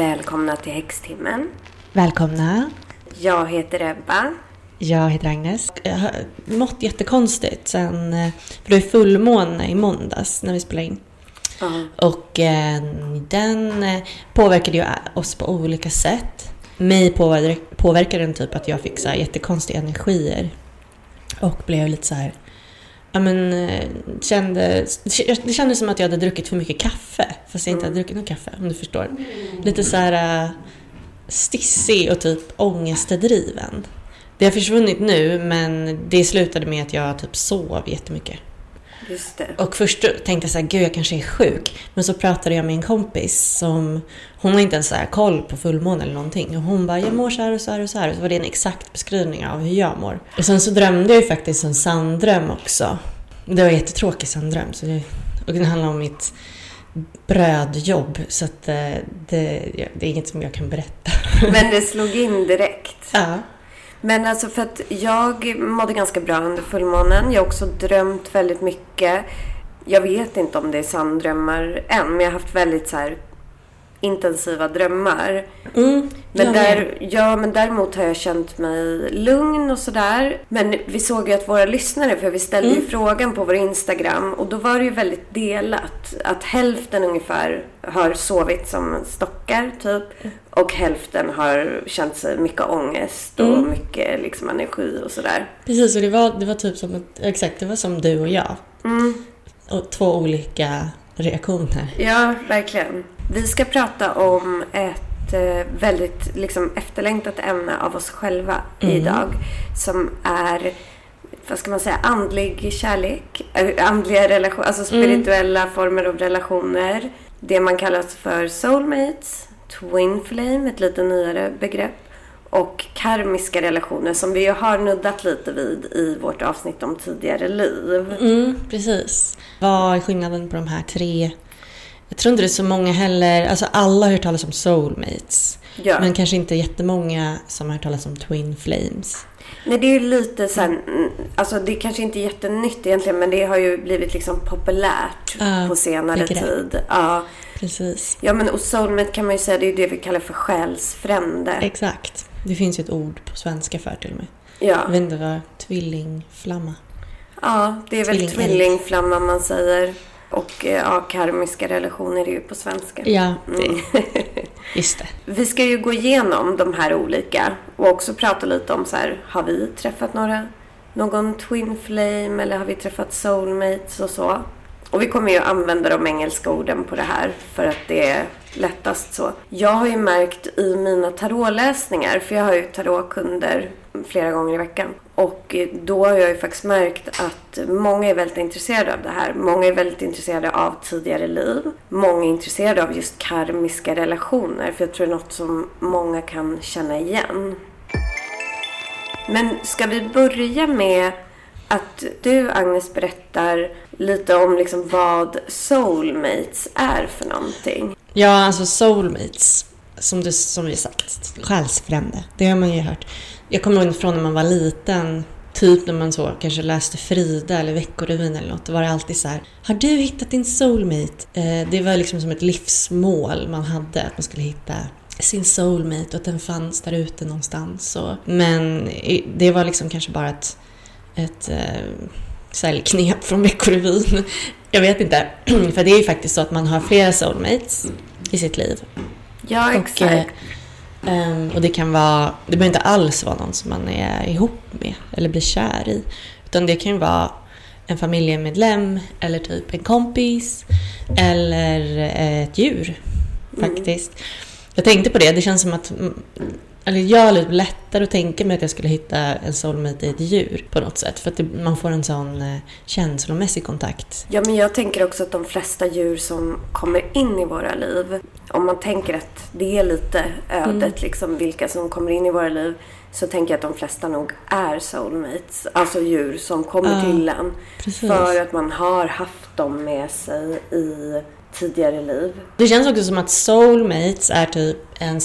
Välkomna till Häxtimmen. Välkomna. Jag heter Ebba. Jag heter Agnes. Jag har mått jättekonstigt sen, eh, för det är fullmåne i måndags när vi spelade in. Ja. Och eh, den eh, påverkade ju oss på olika sätt. Mig påver- påverkade den typ att jag fick så här jättekonstiga energier. Och blev lite så här... Ja men eh, kände... Det kändes som att jag hade druckit för mycket kaffe. Fast jag inte hade druckit något kaffe om du förstår. Lite så här eh, stissig och typ ångestdriven. Det har försvunnit nu men det slutade med att jag typ sov jättemycket. Och först tänkte jag så här, gud jag kanske är sjuk. Men så pratade jag med en kompis som, hon har inte ens så här koll på fullmåne eller någonting. Och hon bara, jag mår så här och så här och så här. Och så var det en exakt beskrivning av hur jag mår. Och sen så drömde jag ju faktiskt en sanddröm också. Det var en jättetråkig sanddröm. Så det, och den handlade om mitt brödjobb. Så att eh, det, det är inget som jag kan berätta. Men det slog in direkt. Ja. Men alltså för att jag mådde ganska bra under fullmånen. Jag har också drömt väldigt mycket. Jag vet inte om det är sanndrömmar än, men jag har haft väldigt så här intensiva drömmar. Mm, Men, där, med. ja, men däremot har jag känt mig lugn och sådär. Men vi såg ju att våra lyssnare, för vi ställde ju frågan på vår Instagram och då var det ju väldigt delat. Att hälften ungefär har sovit som stockar typ och hälften har känt sig mycket ångest och mycket liksom energi och sådär. Precis, och det var, det var typ som ett, exakt, det var som du och jag. Och två olika reaktioner. Ja, verkligen. Vi ska prata om ett eh, väldigt liksom, efterlängtat ämne av oss själva idag. Som är, vad ska man säga, andlig kärlek. eh, Andliga relationer, alltså spirituella former av relationer. Det man kallar för soulmates, twin flame, ett lite nyare begrepp. Och karmiska relationer som vi ju har nuddat lite vid i vårt avsnitt om tidigare liv. Mm, precis. Vad är skillnaden på de här tre? Jag tror inte det är så många heller. Alltså alla har hört talas om soulmates. Ja. Men kanske inte jättemånga som har hört talas om twin flames. Nej, det är ju lite så här, mm, alltså det är kanske inte är jättenytt egentligen, men det har ju blivit liksom populärt Ja, på senare tid. Ja. Precis. ja, men och soulmate kan man ju säga, det är ju det vi kallar för själsfrände. Exakt. Det finns ju ett ord på svenska för till och med. Ja, Jag vet inte vad tvillingflamma. ja det är väl tvillingflamma man säger. Och eh, ja, karmiska relationer är ju på svenska. Ja, Mm. just det. Vi ska ju gå igenom de här olika och också prata lite om så här, har vi träffat några, någon twin flame eller har vi träffat soulmates och så. Och vi kommer ju använda de engelska orden på det här för att det är lättast så. Jag har ju märkt i mina tarotläsningar, för jag har ju tarotkunder flera gånger i veckan. Och då har jag ju faktiskt märkt att många är väldigt intresserade av det här. Många är väldigt intresserade av tidigare liv. Många är intresserade av just karmiska relationer. För jag tror det är något som många kan känna igen. Men ska vi börja med att du Agnes berättar lite om liksom vad soulmates är för någonting. Ja, alltså soulmates. Som, du, som vi sagt, själsfrände. Det har man ju hört. Jag kommer ihåg från när man var liten, typ när man så kanske läste Frida eller Veckorevyn eller något. Då var det alltid så här, har du hittat din soulmate? Eh, det var liksom som ett livsmål man hade, att man skulle hitta sin soulmate och att den fanns där ute någonstans. Och, men det var liksom kanske bara ett, ett eh, säljknep från Veckorevyn. Jag vet inte. För det är ju faktiskt så att man har flera soulmates i sitt liv. Ja, Och, exakt. eh, ehm, och det kan vara, det behöver inte alls vara någon som man är ihop med eller blir kär i. Utan det kan ju vara en familjemedlem eller typ en kompis eller eh, ett djur faktiskt. Jag tänkte på det, det känns som att mm, eller jag har lite lättare att tänka mig att jag skulle hitta en soulmate i ett djur på något sätt. För att det, man får en sån eh, känslomässig kontakt. Ja, men jag tänker också att de flesta djur som kommer in i våra liv, om man tänker att det är lite ödet, liksom vilka som kommer in i våra liv, så tänker jag att de flesta nog är soulmates. Alltså djur som kommer Ja, till en. precis. För att man har haft dem med sig i tidigare liv. Det känns också som att soulmates är typ en,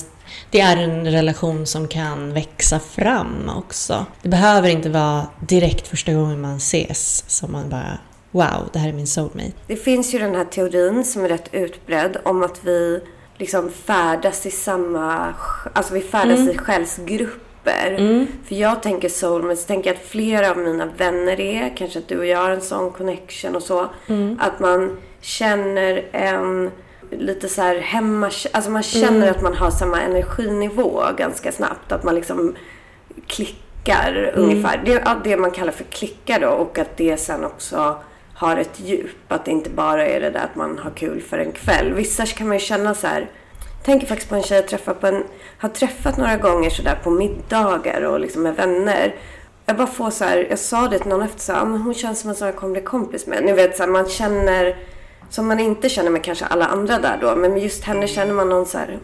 det är en relation som kan växa fram också. Det behöver inte vara direkt första gången man ses som man bara Wow, det här är min soulmate. Det finns ju den här teorin som är rätt utbredd om att vi liksom färdas i samma... Alltså vi färdas Mm. i själsgrupper. För jag tänker soulmates, tänker att flera av mina vänner är, kanske att du och jag har en sån connection och så. Mm. Att man känner en lite så här hemma... Alltså man känner att man har samma energinivå ganska snabbt. Att man liksom klickar ungefär. Det är det man kallar för klickar då och att det sen också har ett djup. Att det inte bara är det där att man har kul för en kväll. Vissa kan man ju känna så här. Jag tänker faktiskt på en tjej jag träffat på en, har träffat några gånger sådär på middagar och liksom med vänner. Jag bara får så här, jag sa det till någon efter så här, "Ja, men hon känns som en sån jag kommer bli kompis med. Ni vet så här, man känner som man inte känner med kanske alla andra där då. Men med just henne känner man någon så här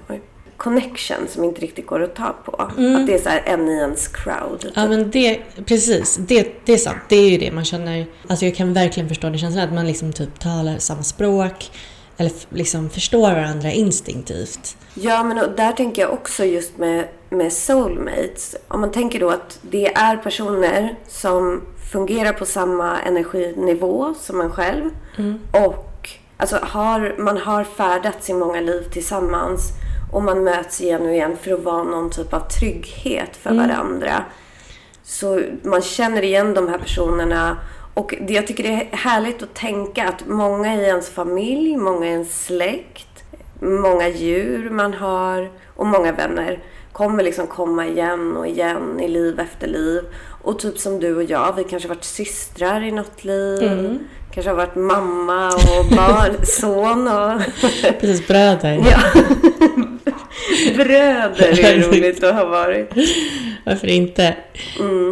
connection som inte riktigt går att ta på. Att det är så här en i ens crowd. Ja men det, precis, det, det är sant. Det är ju det man känner. Alltså jag kan verkligen förstå den känslan att man liksom typ talar samma språk. Eller liksom förstår varandra instinktivt. Ja, men och där tänker jag också just med, med soulmates. Om man tänker då att det är personer som fungerar på samma energinivå som en själv. Och alltså har, man har färdats i många liv tillsammans. Och man möts igen och igen för att vara någon typ av trygghet för varandra. Så man känner igen de här personerna. Och det, jag tycker det är härligt att tänka att många i ens familj, många i ens släkt, många djur man har och många vänner kommer liksom komma igen och igen i liv efter liv. Och typ som du och jag, vi kanske har varit systrar i något liv. Kanske har varit mamma och barn, son och... Precis, bröder. ja. Bröder är roligt att ha varit. Varför inte?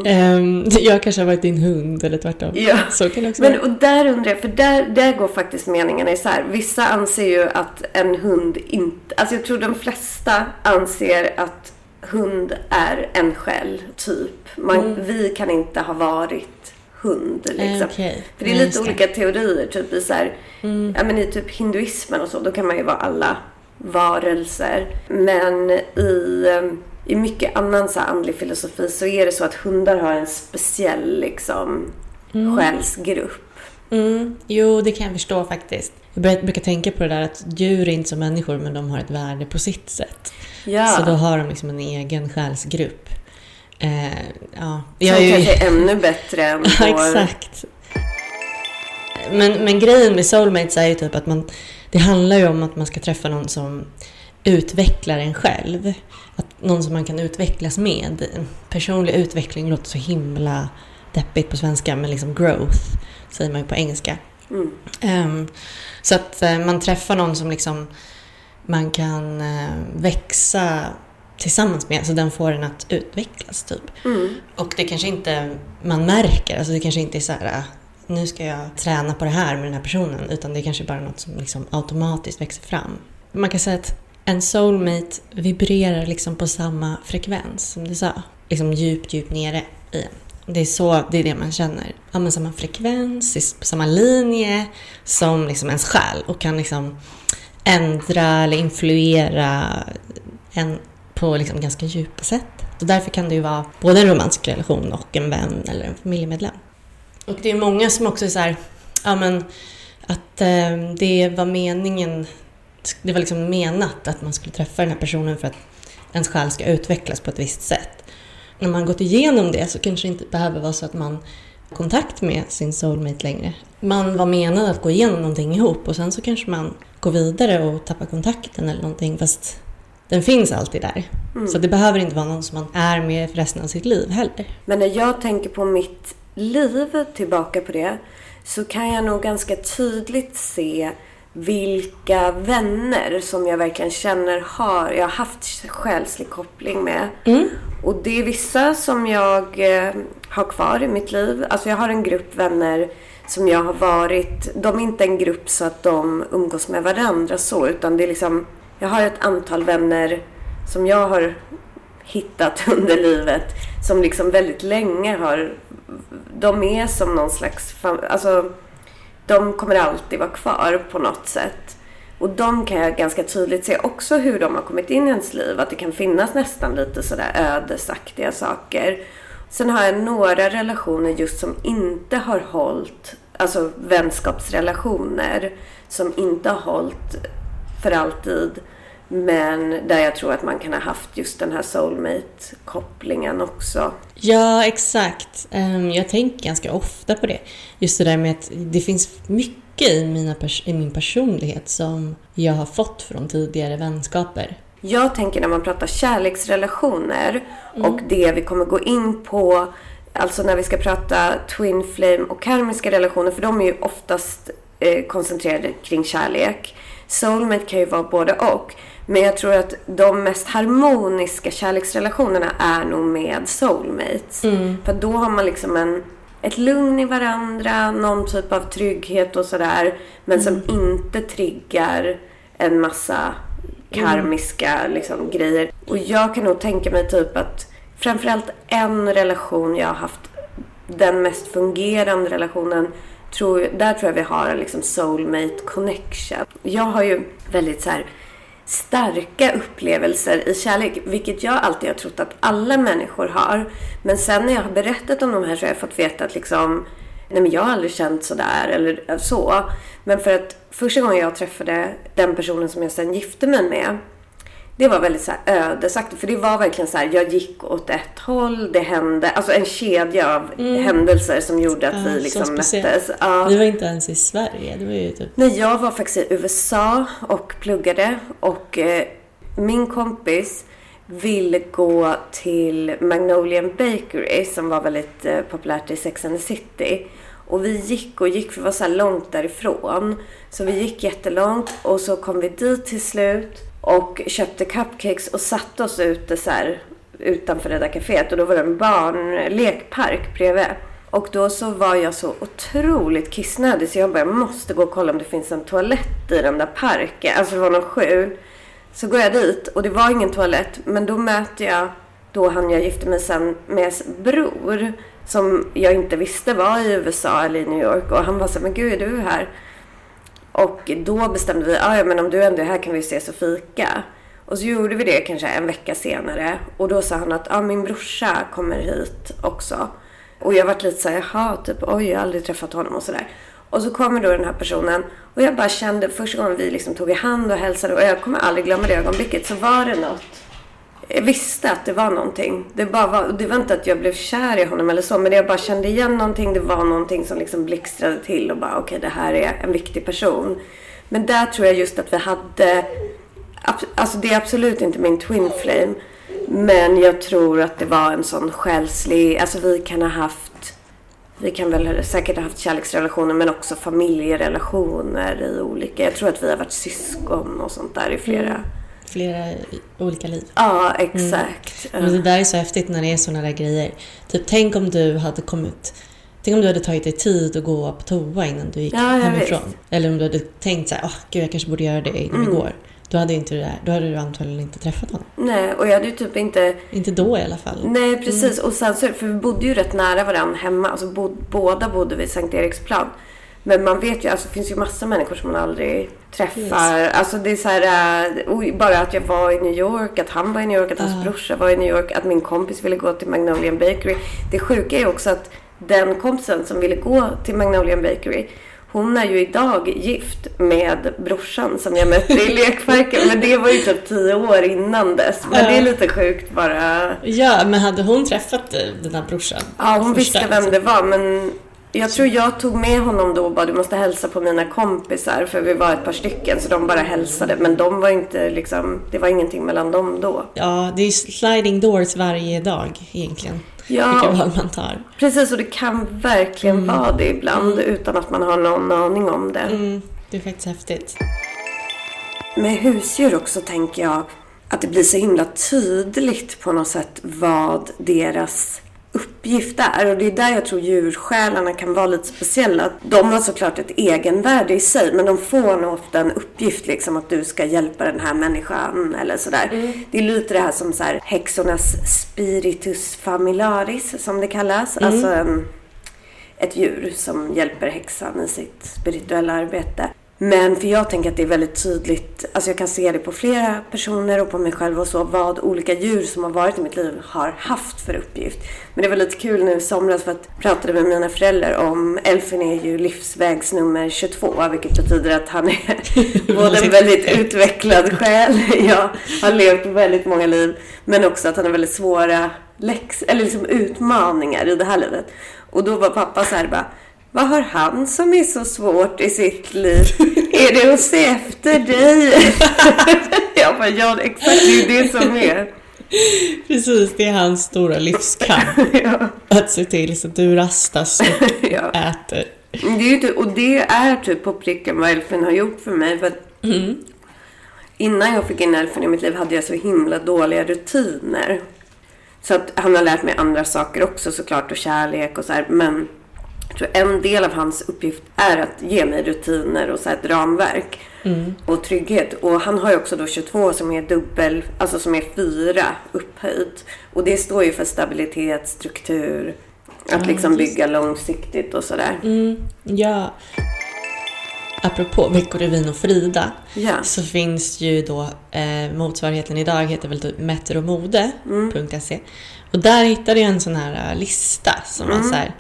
Ehm, jag kanske har varit din hund eller tvärtom. Ja. Så kan det också Men vara. och där undrar jag, för där, där går faktiskt meningarna isär. Vissa anser ju att en hund inte... Alltså jag tror de flesta anser att hund är en själ, typ. Man, Vi kan inte ha varit hund, liksom. Okej. För det är lite olika teorier, typ i så här, ja men i typ hinduismen och så, då kan man ju vara alla varelser. Men i, eh, i mycket annan så andlig filosofi så är det så att hundar har en speciell liksom själsgrupp. Mm, jo, det kan jag förstå faktiskt. Jag brukar tänka på det där att djur är inte som människor men de har ett värde på sitt sätt. Ja, Så då har de liksom en egen själsgrupp. Eh, ja. som Jag är ju- kanske är ännu bättre än vår... exakt. Men, men grejen med soulmates är ju typ att man, det handlar ju om att man ska träffa någon som utvecklar en själv. Att någon som man kan utvecklas med. Personlig utveckling låter så himla deppigt på svenska, men liksom growth säger man ju på engelska. Mm. Ehm, så att eh, man träffar någon som liksom man kan eh, växa tillsammans med, så den får en att utvecklas typ. Mm. Och det kanske inte man märker, alltså det kanske inte är så här "Ah, nu ska jag träna på det här med den här personen, utan det är kanske bara något som liksom automatiskt växer fram. Man kan säga att en soulmate vibrerar liksom på samma frekvens som du sa. Liksom djupt, djupt nere i en. Det är så, det är det man känner. Ja, men samma frekvens, på samma linje som liksom ens själ och kan liksom ändra eller influera en på liksom ganska djupa sätt. Så därför kan det ju vara både en romantisk relation och en vän eller en familjemedlem. Och det är många som också är så här, ja men att eh, det var meningen, det var liksom menat att man skulle träffa den här personen för att ens själ ska utvecklas på ett visst sätt. När man gått igenom det så kanske det inte behöver vara så att man har kontakt med sin soulmate längre. Man var menad att gå igenom någonting ihop och sen så kanske man går vidare och tappar kontakten eller någonting fast den finns alltid där. Så det behöver inte vara någon som man är med för resten av sitt liv heller. Men när jag tänker på mitt liv, tillbaka på det, så kan jag nog ganska tydligt se vilka vänner som jag verkligen känner har, jag har haft själslig koppling med. Och det är vissa som jag eh, har kvar i mitt liv. Alltså jag har en grupp vänner som jag har varit, de är inte en grupp så att de umgås med varandra så, utan det är liksom, jag har ett antal vänner som jag har hittat under livet som liksom väldigt länge har... De är som någon slags... Alltså, de kommer alltid vara kvar på något sätt. Och de kan jag ganska tydligt se också hur de har kommit in i ens liv. Att det kan finnas nästan lite sådär ödesaktiga saker. Sen har jag några relationer just som inte har hållit, alltså vänskapsrelationer som inte har hållit för alltid. Men där jag tror att man kan ha haft just den här soulmate-kopplingen också. Ja, exakt. Ehm, jag tänker ganska ofta på det. Just det där med att det finns mycket i, mina i min personlighet som jag har fått från tidigare vänskaper. Jag tänker när man pratar kärleksrelationer mm. och det vi kommer gå in på, alltså när vi ska prata twin flame och karmiska relationer, för de är ju oftast eh, koncentrerade kring kärlek. Soulmate kan ju vara både och. Men jag tror att de mest harmoniska kärleksrelationerna är nog med soulmates. Mm. För då har man liksom en, ett lugn i varandra, någon typ av trygghet och sådär. Men som mm. inte triggar en massa karmiska mm. liksom, grejer. Och jag kan nog tänka mig typ att framförallt en relation jag har haft, den mest fungerande relationen, tror, där tror jag vi har en liksom soulmate connection. Jag har ju väldigt så här starka upplevelser i kärlek, vilket jag alltid har trott att alla människor har. Men sen när jag har berättat om de här så har jag fått veta att liksom, nej men jag har aldrig känt sådär eller så. Men för att första gången jag träffade den personen som jag sen gifte mig med, det var väldigt så här ödesaktigt. För det var verkligen så här, jag gick åt ett håll, det hände, alltså en kedja av mm. händelser som gjorde att ja, vi liksom möttes. Ja. Vi var inte ens i Sverige, det var ju typ... Nej, jag var faktiskt i USA och pluggade och eh, min kompis ville gå till Magnolian Bakery som var väldigt eh, populärt i Sex and the City. Och vi gick och gick, för vi var så långt därifrån. Så vi gick jättelångt och så kom vi dit till slut och köpte cupcakes och satte oss ute så här, utanför det där kaféet. Och då var det en barnlekpark bredvid. Och då så var jag så otroligt kissnödig så jag bara, jag måste gå och kolla om det finns en toalett i den där parken. Alltså det var någon skjul. Så går jag dit och det var ingen toalett. Men då möter jag då han jag gifte mig sen med bror. Som jag inte visste var i USA eller i New York. Och han var så men gud är du här? Och då bestämde vi, ah, ja men om du ändå är här kan vi ses och fika. Och så gjorde vi det kanske en vecka senare. Och då sa han att, ja ah, min brorsa kommer hit också. Och jag vart lite såhär, jaha, typ oj jag har aldrig träffat honom och sådär. Och så kommer då den här personen och jag bara kände första gången vi liksom tog i hand och hälsade och jag kommer aldrig glömma det ögonblicket så var det något jag visste att det var någonting. Det, bara var, det var inte att jag blev kär i honom eller så, men jag bara kände igen någonting. Det var någonting som liksom blixtrade till och bara okej, okay, det här är en viktig person. Men där tror jag just att vi hade, alltså det är absolut inte min twin flame, men jag tror att det var en sån själslig, alltså vi kan ha haft, vi kan väl säkert ha haft kärleksrelationer men också familjerelationer i olika, jag tror att vi har varit syskon och sånt där i flera mm flera olika liv. Ja, exakt. Mm. Men det där är så häftigt när det är sådana där grejer. Typ, tänk om du hade kommit Tänk om du hade tagit dig tid att gå på toa innan du gick ja, hemifrån. Vet. Eller om du hade tänkt så här, oh, gud jag kanske borde göra det innan mm. vi går. Då hade, inte det där, då hade du antagligen inte träffat honom. Nej, och jag hade ju typ inte... Inte då i alla fall. Nej, precis. Mm. Och sen så, för vi bodde ju rätt nära varandra hemma. Alltså bod, båda bodde vid Sankt Eriksplan. Men man vet ju, alltså det finns ju massa människor som man aldrig träffar. Yes. Alltså det är så här, äh, bara att jag var i New York, att han var i New York, att hans uh. brorsa var i New York, att min kompis ville gå till Magnolian Bakery. Det sjuka är också att den kompisen som ville gå till Magnolian Bakery hon är ju idag gift med brorsan som jag mötte i lekparken. Men det var ju typ tio år innan dess. Men det är lite sjukt bara. Ja, men hade hon träffat den här brorsan? Ja, hon visste vem det var. Men jag tror jag tog med honom då och bara du måste hälsa på mina kompisar för vi var ett par stycken så de bara hälsade men de var inte liksom, det var ingenting mellan dem då. Ja, det är sliding doors varje dag egentligen. Ja, vilka val man tar. Precis och det kan verkligen mm. vara det ibland mm. utan att man har någon aning om det. Mm. Det är faktiskt häftigt. Med husdjur också tänker jag att det blir så himla tydligt på något sätt vad deras uppgift är. Och det är där jag tror djursjälarna kan vara lite speciella. De har såklart ett egenvärde i sig men de får nog ofta en uppgift liksom att du ska hjälpa den här människan eller sådär. Mm. Det är lite det här som så här, häxornas spiritus familiaris som det kallas. Mm. Alltså en, ett djur som hjälper häxan i sitt spirituella arbete. Men för jag tänker att det är väldigt tydligt, alltså jag kan se det på flera personer och på mig själv och så, vad olika djur som har varit i mitt liv har haft för uppgift. Men det var lite kul nu i somras för att jag pratade med mina föräldrar om Elfin är ju livsvägsnummer 22, vilket betyder att han är både en väldigt utvecklad själ, jag har levt väldigt många liv, men också att han har väldigt svåra läx eller liksom utmaningar i det här livet. Och då var pappa så här bara vad har han som är så svårt i sitt liv? Är det att se efter dig? jag bara, ja exakt det är det som är. Precis, det är hans stora livskamp. ja. Att se till så att du rastas och ja. äter. Det är typ, och det är typ på pricken vad Elfen har gjort för mig. För mm. Innan jag fick in Elfen i mitt liv hade jag så himla dåliga rutiner. Så att han har lärt mig andra saker också såklart och kärlek och så här. Men jag tror en del av hans uppgift är att ge mig rutiner och så ett ramverk. Mm. Och trygghet. Och han har ju också då 22 som är dubbel, alltså som är fyra upphöjt. Och det står ju för stabilitet, struktur, att liksom bygga långsiktigt och sådär. Mm, ja. Apropå Veckorevyn och Frida ja. så finns ju då eh, motsvarigheten idag heter väl typ metromode.se mm. och där hittade jag en sån här uh, lista som mm. var så här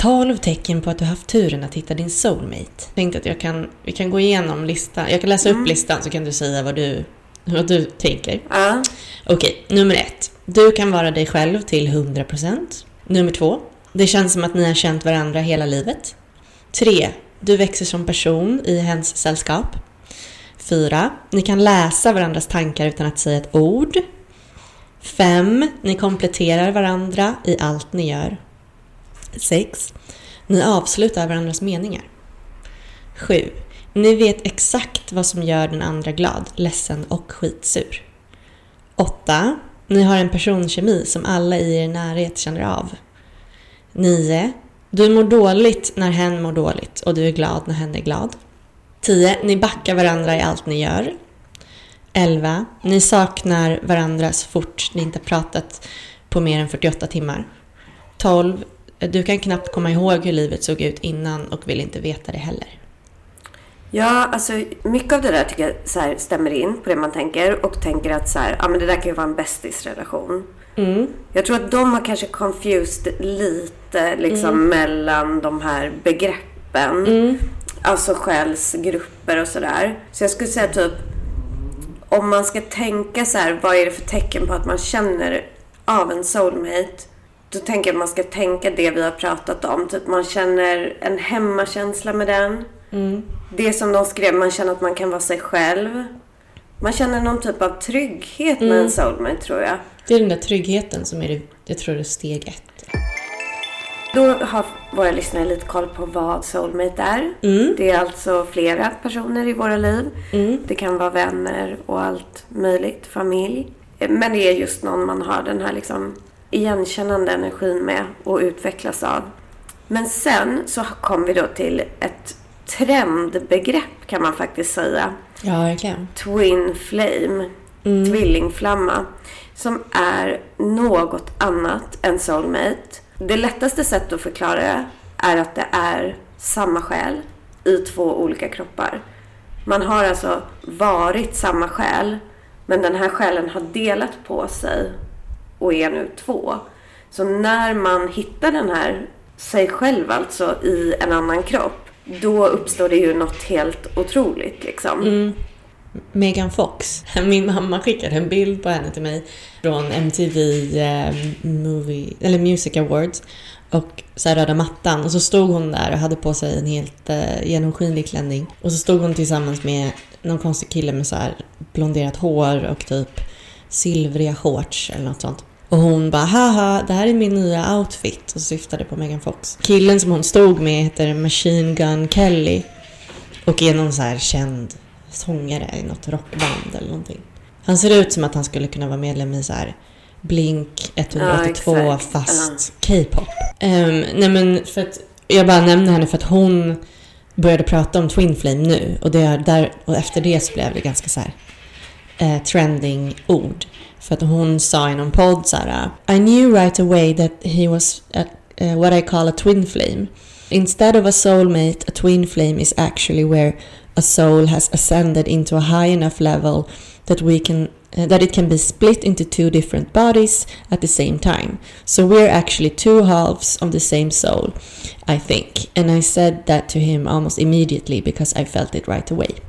12 tecken på att du haft turen att hitta din soulmate. Jag tänkte att jag kan, vi kan gå igenom listan. Jag kan läsa mm. upp listan så kan du säga vad du, vad du tänker. Uh. Okej, nummer ett. Du kan vara dig själv till 100%. Nummer två. Det känns som att ni har känt varandra hela livet. Tre. Du växer som person i hens sällskap. Fyra. Ni kan läsa varandras tankar utan att säga ett ord. Fem. Ni kompletterar varandra i allt ni gör. 6. Ni avslutar varandras meningar. 7. Ni vet exakt vad som gör den andra glad, ledsen och skitsur. 8. Ni har en personkemi som alla i er närhet känner av. 9. Du mår dåligt när hen mår dåligt och du är glad när hen är glad. 10. Ni backar varandra i allt ni gör. 11. Ni saknar varandra så fort ni inte pratat på mer än 48 timmar. 12. Du kan knappt komma ihåg hur livet såg ut innan och vill inte veta det heller. Ja, alltså mycket av det där tycker jag så här, stämmer in på det man tänker och tänker att så här, ja, men det där kan ju vara en bästisrelation. Mm. Jag tror att de har kanske confused lite liksom mm. mellan de här begreppen. Mm. Alltså själsgrupper och sådär. Så jag skulle säga typ om man ska tänka så här, vad är det för tecken på att man känner av en soulmate? Då tänker jag att man ska tänka det vi har pratat om. Typ man känner en hemmakänsla med den. Mm. Det som de skrev, man känner att man kan vara sig själv. Man känner någon typ av trygghet med mm. en soulmate tror jag. Det är den där tryggheten som är det, jag tror det är steg ett. Då har våra lyssnare lite koll på vad soulmate är. Mm. Det är alltså flera personer i våra liv. Mm. Det kan vara vänner och allt möjligt, familj. Men det är just någon man har den här liksom igenkännande energin med och utvecklas av. Men sen så kom vi då till ett trendbegrepp kan man faktiskt säga. Ja, verkligen. Twin flame. Mm. Tvillingflamma. Som är något annat än soulmate. Det lättaste sättet att förklara det är att det är samma själ i två olika kroppar. Man har alltså varit samma själ, men den här själen har delat på sig och är nu två. Så när man hittar den här, sig själv alltså, i en annan kropp, då uppstår det ju något helt otroligt liksom. Mm. Megan Fox, min mamma skickade en bild på henne till mig från MTV eh, Movie, eller Music Awards och så här röda mattan och så stod hon där och hade på sig en helt eh, genomskinlig klänning och så stod hon tillsammans med någon konstig kille med så här blonderat hår och typ silvriga shorts eller något sånt. Och hon bara haha, det här är min nya outfit och syftade på Megan Fox. Killen som hon stod med heter Machine Gun Kelly och är någon så här känd sångare i något rockband eller någonting. Han ser ut som att han skulle kunna vara medlem i så här Blink 182 ja, fast K-pop. Um, nej men för att jag bara nämner henne för att hon började prata om Twin Flame nu och, det är där, och efter det så blev det ganska så här eh, trending ord. För att hon sa i någon podd så här, I knew right away that he was a, uh, what I call a twin flame. Instead of a soulmate, a twin flame is actually where a soul has ascended into a high enough level that we can uh, that it can be split into two different bodies at the same time. So we're actually two halves of the same soul, I think. And I said that to him almost immediately because I felt it right away.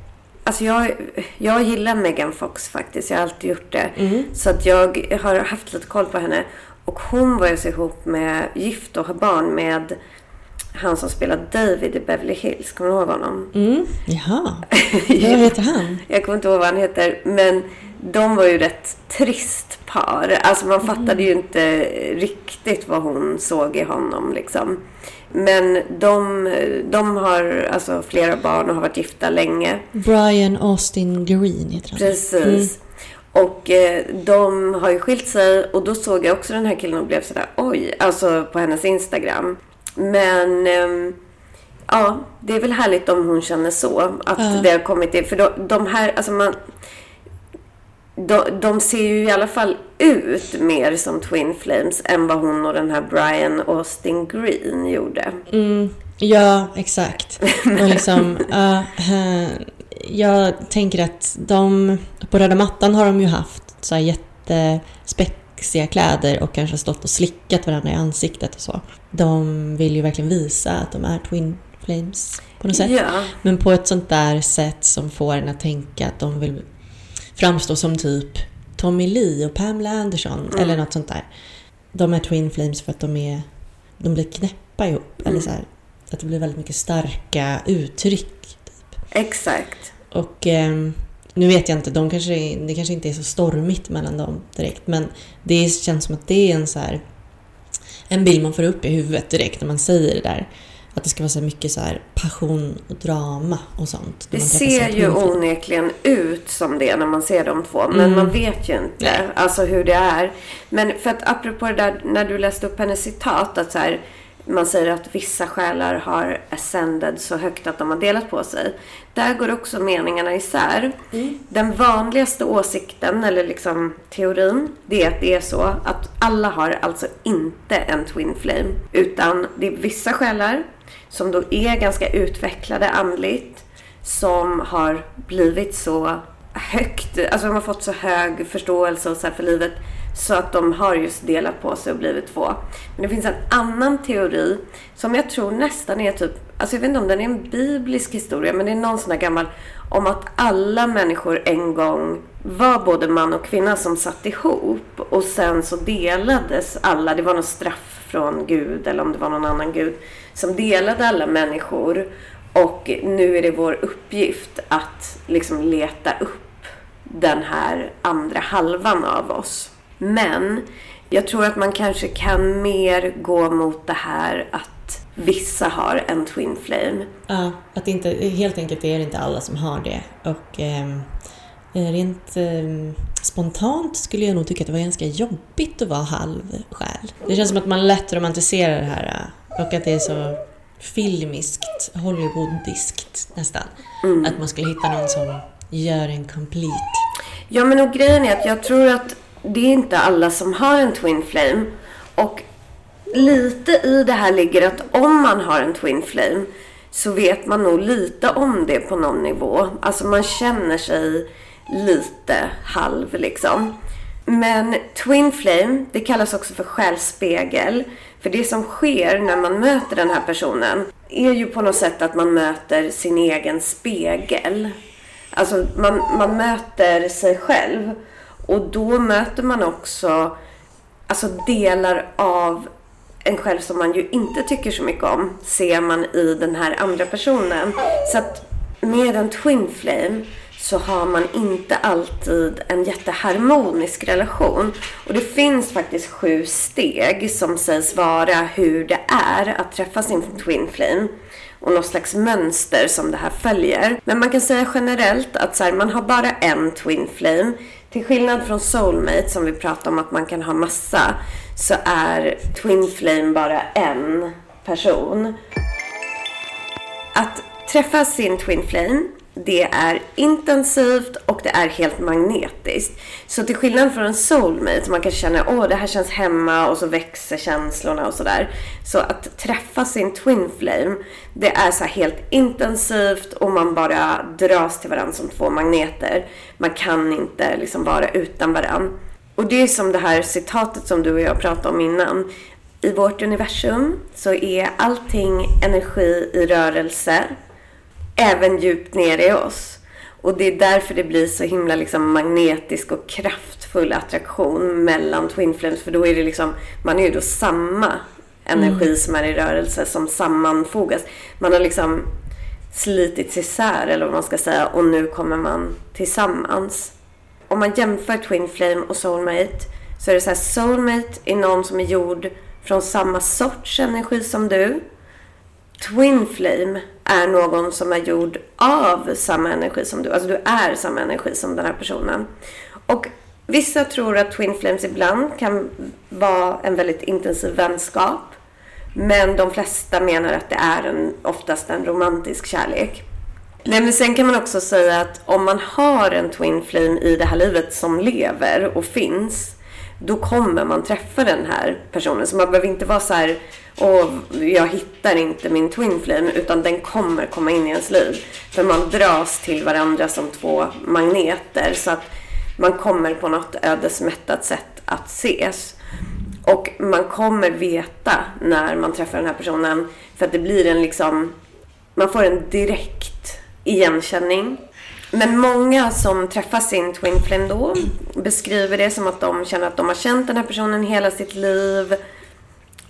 Alltså jag, jag gillar Megan Fox faktiskt. Jag har alltid gjort det. Så att jag har haft lite koll på henne. Och hon var ju så ihop med, gift och har barn med han som spelar David i Beverly Hills. Kommer du ihåg honom? Mm. Jaha, vad heter han? Jag kommer inte ihåg vad han heter. Men de var ju rätt trist par. Alltså man fattade ju inte riktigt vad hon såg i honom liksom. Men de, de har alltså flera barn och har varit gifta länge. Brian Austin Green heter han. Precis. Och eh, de har ju skilt sig och då såg jag också den här killen och blev sådär oj, alltså på hennes Instagram. Men ehm, ja, det är väl härligt om hon känner så. Att Ja. det har kommit in. För de, de här, alltså man... De, de ser ju i alla fall ut mer som Twin Flames än vad hon och den här Brian Austin Green gjorde. Mm, ja, exakt. Och liksom, ja, eh, jag tänker att de, på röda mattan har de ju haft så här jättespexiga kläder och kanske stått och slickat varandra i ansiktet och så. De vill ju verkligen visa att de är Twin Flames på något sätt. Ja, Men på ett sånt där sätt som får en att tänka att de vill framstå som typ Tommy Lee och Pamela Anderson eller något sånt där. De är Twin Flames för att de är de blir knäppa ihop. Eller så här, att det blir väldigt mycket starka uttryck. Typ. exakt. Och ehm, nu vet jag inte, de kanske, det kanske inte är så stormigt mellan dem direkt. Men det känns som att det är en så här en bild man får upp i huvudet direkt när man säger det där. Att det ska vara så mycket så här passion och drama och sånt. Det ser ju onekligen ut som det när man ser de två. Men Mm. man vet ju inte Nej. alltså hur det är. Men för att apropå det där när du läste upp hennes citat. Att så här, man säger att vissa själar har ascended så högt att de har delat på sig. Där går också meningarna isär. Mm. Den vanligaste åsikten, eller liksom teorin, det är att det är så att alla har alltså inte en twin flame. Utan det är vissa själar som då är ganska utvecklade andligt som har blivit så högt, alltså de har fått så hög förståelse och så här för livet så att de har just delat på sig och blivit två. Men det finns en annan teori som jag tror nästan är typ, alltså jag vet inte om den är en biblisk historia, men det är någon sån här gammal om att alla människor en gång var både man och kvinna som satt ihop och sen så delades alla, det var något straff från Gud eller om det var någon annan Gud som delade alla människor och nu är det vår uppgift att liksom leta upp den här andra halvan av oss. Men jag tror att man kanske kan mer gå mot det här att vissa har en twin flame. Ja, att inte, helt enkelt är det inte alla som har det. Och eh, rent eh, spontant skulle jag nog tycka att det var ganska jobbigt att vara halvsjäl. Det känns som att man lätt romantiserar det här äh, och att det är så filmiskt, hollywoodiskt nästan. Att man skulle hitta någon som gör en complete. Ja, men och grejen är att jag tror att det är inte alla som har en twin flame. Och lite i det här ligger att om man har en twin flame så vet man nog lite om det på någon nivå. Alltså man känner sig lite halv liksom. Men twin flame, det kallas också för själsspegel. För det som sker när man möter den här personen är ju på något sätt att man möter sin egen spegel. Alltså man, man möter sig själv. Och då möter man också alltså delar av en själv som man ju inte tycker så mycket om ser man i den här andra personen. Så att med en twin flame så har man inte alltid en jätteharmonisk relation. Och det finns faktiskt sju steg som sägs vara hur det är att träffa sin twin flame. Och något slags mönster som det här följer. Men man kan säga generellt att så här, man har bara en twin flame. Till skillnad från soulmate som vi pratade om att man kan ha massa. Så är twin flame bara en person. Att träffa sin twin flame, det är intensivt och det är helt magnetiskt. Så till skillnad från en soulmate, man kan känna åh det här känns hemma och så växer känslorna och sådär. Så att träffa sin twin flame, det är så helt intensivt och man bara dras till varandra som två magneter. Man kan inte liksom vara utan varandra. Och det är som det här citatet som du och jag pratade om innan. I vårt universum så är allting energi i rörelse, även djupt ner i oss. Och det är därför det blir så himla liksom magnetisk och kraftfull attraktion mellan Twin Flames. För då är det liksom, man är ju då samma energi mm. som är i rörelse som sammanfogas. Man har liksom slitits isär eller vad man ska säga och nu kommer man tillsammans. Om man jämför Twin Flame och Soulmate så är det så här, Soulmate är någon som är gjord från samma sorts energi som du. Twin Flame är någon som är gjord av samma energi som du. Alltså du är samma energi som den här personen. Och vissa tror att Twin Flames ibland kan vara en väldigt intensiv vänskap. Men de flesta menar att det är en, oftast en romantisk kärlek. Nej, men sen kan man också säga att om man har en Twin Flame i det här livet som lever och finns då kommer man träffa den här personen. Så man behöver inte vara så här, och jag hittar inte min twin flame, utan den kommer komma in i ens liv. För man dras till varandra som två magneter. Så att man kommer på något ödesmättat sätt att ses. Och man kommer veta när man träffar den här personen. För att det blir en liksom, man får en direkt igenkänning. Men många som träffar sin twin flame då beskriver det som att de känner att de har känt den här personen hela sitt liv.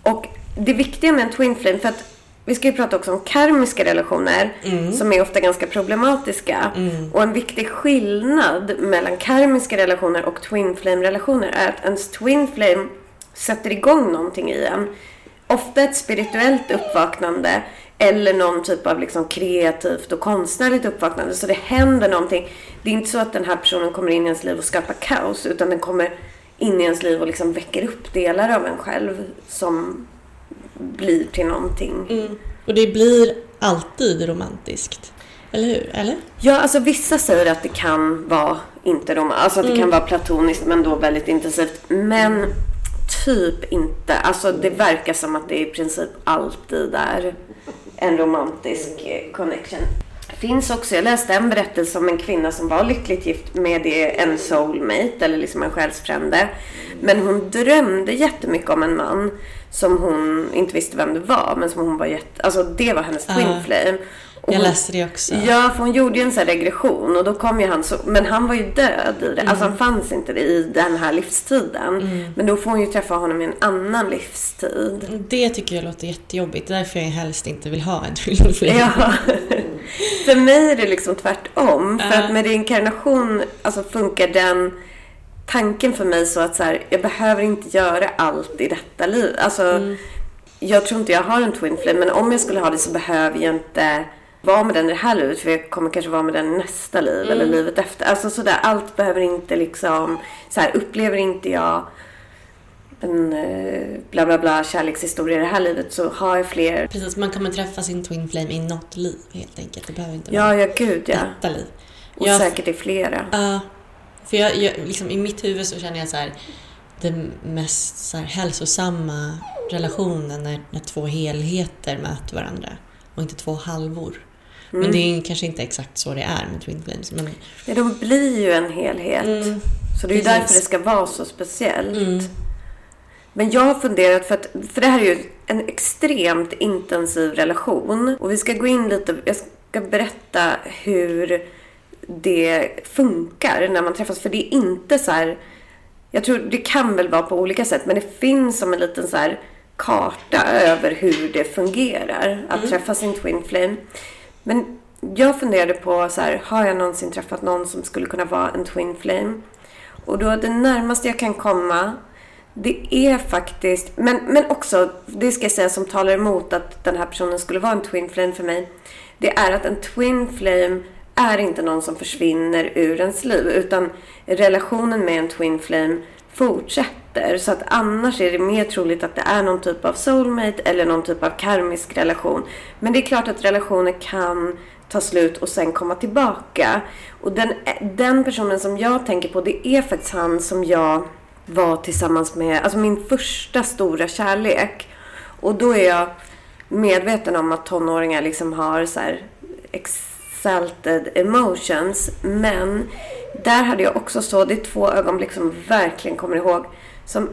Och det viktiga med en twin flame, för att vi ska ju prata också om karmiska relationer mm. som är ofta ganska problematiska. Mm. Och en viktig skillnad mellan karmiska relationer och twin flame relationer är att ens twin flame sätter igång någonting i en. Ofta ett spirituellt uppvaknande eller någon typ av liksom kreativt och konstnärligt uppvaknande. Så det händer någonting. Det är inte så att den här personen kommer in i ens liv och skapar kaos. Utan den kommer in i ens liv och liksom väcker upp delar av en själv som blir till någonting. Mm. Och det blir alltid romantiskt. Eller hur? Eller? Ja, alltså vissa säger att det kan vara inte romantiskt. Alltså att det mm. kan vara platoniskt men då väldigt intensivt. Men typ inte. Alltså det verkar som att det i princip alltid är en romantisk eh, connection. Finns också, jag läste en berättelse om en kvinna som var lyckligt gift med en soulmate eller liksom en själsfrände. Men hon drömde jättemycket om en man som hon inte visste vem det var men som hon var jätte... Alltså det var hennes twin flame. Och jag läste det också. Ja, för hon gjorde ju en sån här regression och då kom ju han så, men han var ju död i det. Mm. Alltså han fanns inte i den här livstiden. Mm. Men då får hon ju träffa honom i en annan livstid. Det tycker jag låter jättejobbigt. Därför jag helst inte vill ha en tvilling. Ja. för mig är det liksom tvärtom. Uh. För att med reinkarnation, alltså funkar den tanken för mig så att så här, jag behöver inte göra allt i detta liv. Alltså, mm. jag tror inte jag har en twin flame, men om jag skulle ha det så behöver jag inte vara med den i det här livet för jag kommer kanske vara med den i nästa liv mm. eller livet efter. Alltså sådär, allt behöver inte liksom, så här, upplever inte jag en eh, bla bla bla kärlekshistoria i det här livet så har jag fler. Precis, man kommer träffa sin twin flame i något liv helt enkelt. Det behöver inte vara ja, ja, gud, ja. detta liv. Och jag, säkert i flera. Uh, för jag, jag, liksom, i mitt huvud så känner jag så här, den mest så här, hälsosamma relationen när, när två helheter möter varandra och inte två halvor. Mm. Men det är kanske inte exakt så det är med Twin Flames. Men... Ja, de blir ju en helhet. Mm. Så det är ju därför det ska vara så speciellt. Mm. Men jag har funderat, för, att, för det här är ju en extremt intensiv relation. Och vi ska gå in lite, jag ska berätta hur det funkar när man träffas. För det är inte så här, jag tror det kan väl vara på olika sätt, men det finns som en liten så här karta över hur det fungerar att mm. träffa sin twin flame. Men jag funderade på så här, har jag någonsin träffat någon som skulle kunna vara en twin flame? Och då det närmaste jag kan komma, det är faktiskt, men, men också, det ska jag säga som talar emot att den här personen skulle vara en twin flame för mig. Det är att en twin flame är inte någon som försvinner ur ens liv, utan relationen med en twin flame fortsätter. Så att annars är det mer troligt att det är någon typ av soulmate eller någon typ av karmisk relation. Men det är klart att relationer kan ta slut och sen komma tillbaka. Och den, den personen som jag tänker på, det är faktiskt han som jag var tillsammans med, alltså min första stora kärlek. Och då är jag medveten om att tonåringar liksom har så här exalted emotions. Men där hade jag också så, det är två ögonblick som verkligen kommer ihåg. Som,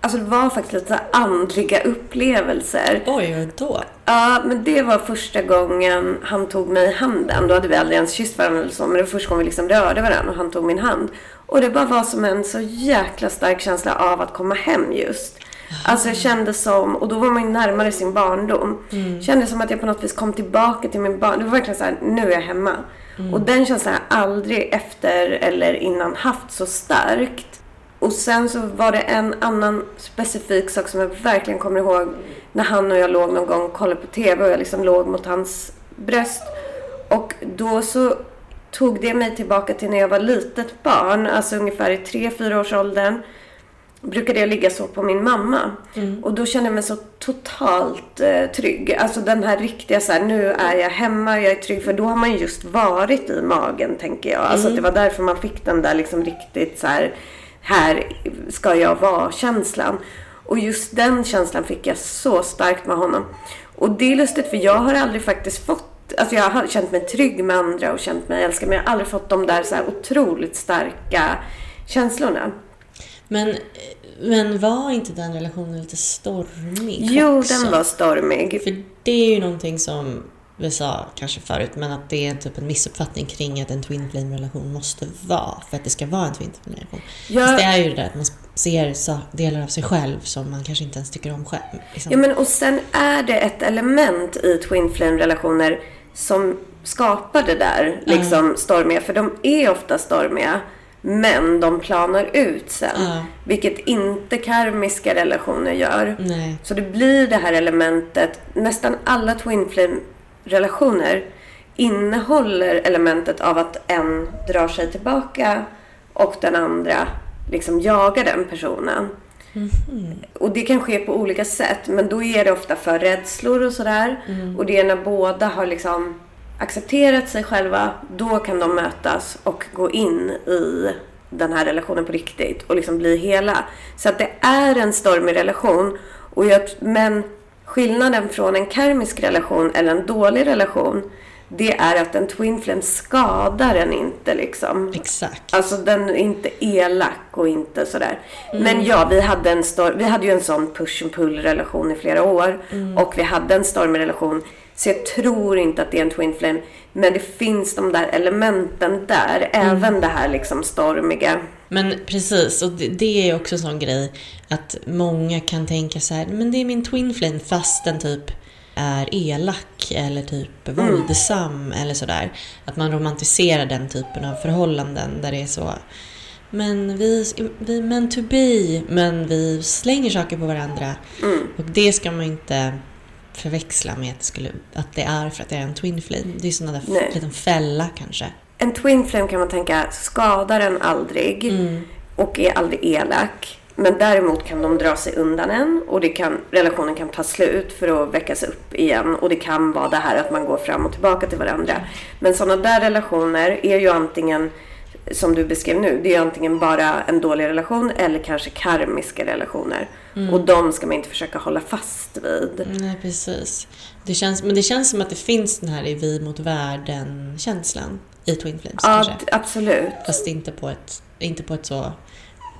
alltså det var faktiskt lite andliga upplevelser. Oj, då? Ja, men det var första gången han tog mig i handen. Då hade vi aldrig ens kysst varandra eller så, men det var första gången vi liksom rörde varandra och han tog min hand. Och det bara var som en så jäkla stark känsla av att komma hem just. Alltså jag kände som, och då var man ju närmare sin barndom. Mm. Kände som att jag på något vis kom tillbaka till min barndom. Det var verkligen så här, nu är jag hemma. Mm. Och den känslan har jag aldrig efter eller innan haft så starkt. Och sen så var det en annan specifik sak som jag verkligen kommer ihåg. När han och jag låg någon gång och kollade på TV och jag liksom låg mot hans bröst. Och då så tog det mig tillbaka till när jag var litet barn. Alltså ungefär i 3-4 års åldern brukade jag ligga så på min mamma. Mm. Och då kände jag mig så totalt eh, trygg. Alltså den här riktiga så här, nu är jag hemma, jag är trygg. För då har man just varit i magen, tänker jag. Alltså mm. det var därför man fick den där liksom riktigt så här, här ska jag vara-känslan. Och just den känslan fick jag så starkt med honom. Och det är lustigt, för jag har aldrig faktiskt fått Alltså jag har känt mig trygg med andra och känt mig älskad. Men jag har aldrig fått de där så otroligt starka känslorna. Men, men var inte den relationen lite stormig Jo, också? den var stormig. För det är ju någonting som vi sa kanske förut, men att det är typ en missuppfattning kring att en twin flame-relation måste vara för att det ska vara en twin flame-relation. Ja. Fast det är ju det att man ser delar av sig själv som man kanske inte ens tycker om själv. Liksom. Ja, men och sen är det ett element i twin flame-relationer som skapar det där liksom mm. stormiga, för de är ofta stormiga. Men de planar ut sen. Ja. Vilket inte karmiska relationer gör. Nej. Så det blir det här elementet. Nästan alla twin flame relationer innehåller elementet av att en drar sig tillbaka och den andra liksom jagar den personen. Mm. Och det kan ske på olika sätt. Men då är det ofta för rädslor och sådär. Mm. Och det är när båda har liksom accepterat sig själva, då kan de mötas och gå in i den här relationen på riktigt och liksom bli hela. Så att det är en stormig relation. Och jag, men skillnaden från en karmisk relation eller en dålig relation det är att en twin flame skadar en inte liksom. Exakt. Alltså den är inte elak och inte sådär. Mm. Men ja, vi hade, en stor, vi hade ju en sån push and pull relation i flera år. Mm. Och vi hade en stormig relation. Så jag tror inte att det är en twin flame. Men det finns de där elementen där. Mm. Även det här liksom stormiga. Men precis, och det, det är också en sån grej att många kan tänka så här, men det är min twin flame fast den typ är elak eller typ mm. våldsam eller sådär. Att man romantiserar den typen av förhållanden där det är så men vi, vi är meant to be, men vi slänger saker på varandra. Mm. Och det ska man inte förväxla med att det, skulle, att det är för att det är en twin flame. Det är sån där Nej. liten fälla kanske. En twin flame kan man tänka skadar en aldrig mm. och är aldrig elak. Men däremot kan de dra sig undan en och det kan, relationen kan ta slut för att väckas upp igen. Och det kan vara det här att man går fram och tillbaka till varandra. Men sådana där relationer är ju antingen, som du beskrev nu, det är antingen bara en dålig relation eller kanske karmiska relationer. Mm. Och de ska man inte försöka hålla fast vid. Nej, precis. Det känns, men det känns som att det finns den här i vi mot världen-känslan i Twin Flames. Ja, kanske. absolut. Fast inte på ett, inte på ett så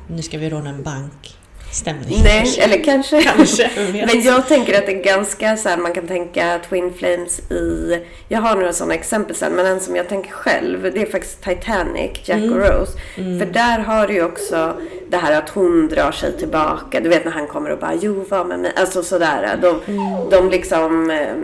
nu ska vi råna en bank stämning. Nej, eller kanske. kanske Men jag tänker att det är ganska så här, man kan tänka Twin Flames i, jag har några sådana exempel sen, men en som jag tänker själv, det är faktiskt Titanic, Jack mm. och Rose. Mm. För där har du ju också det här att hon drar sig tillbaka. Du vet när han kommer och bara, jo var med mig. Alltså sådär. De, mm. de liksom eh,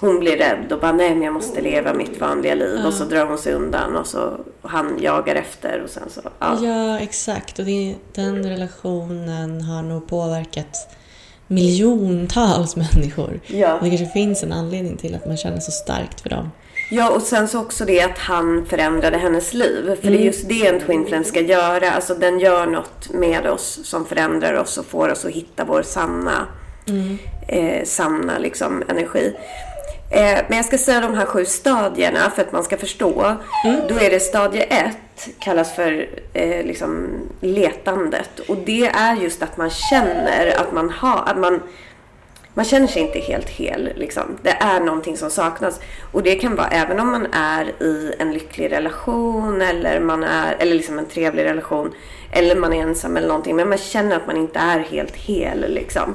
hon blir rädd och bara nej men jag måste leva mitt vanliga liv. Ja. Och så drar hon sig undan och så och han jagar efter och sen så. Ja, ja exakt. Och det, den relationen har nog påverkat miljontals människor. Ja. Det kanske finns en anledning till att man känner så starkt för dem. Ja, och sen så också det att han förändrade hennes liv. För mm. det är mm. just det en Twin Flame ska göra. Alltså den gör något med oss som förändrar oss och får oss att hitta vår sanna, mm. eh, sanna liksom, energi. Eh, men jag ska säga de här sju stadierna för att man ska förstå. Då är det stadie ett, kallas för eh, liksom letandet. Och det är just att man känner att man har, att man man känner sig inte helt hel. Liksom. Det är någonting som saknas. Och det kan vara även om man är i en lycklig relation eller, man är, eller liksom en trevlig relation. Eller man är ensam eller någonting. Men man känner att man inte är helt hel. Liksom.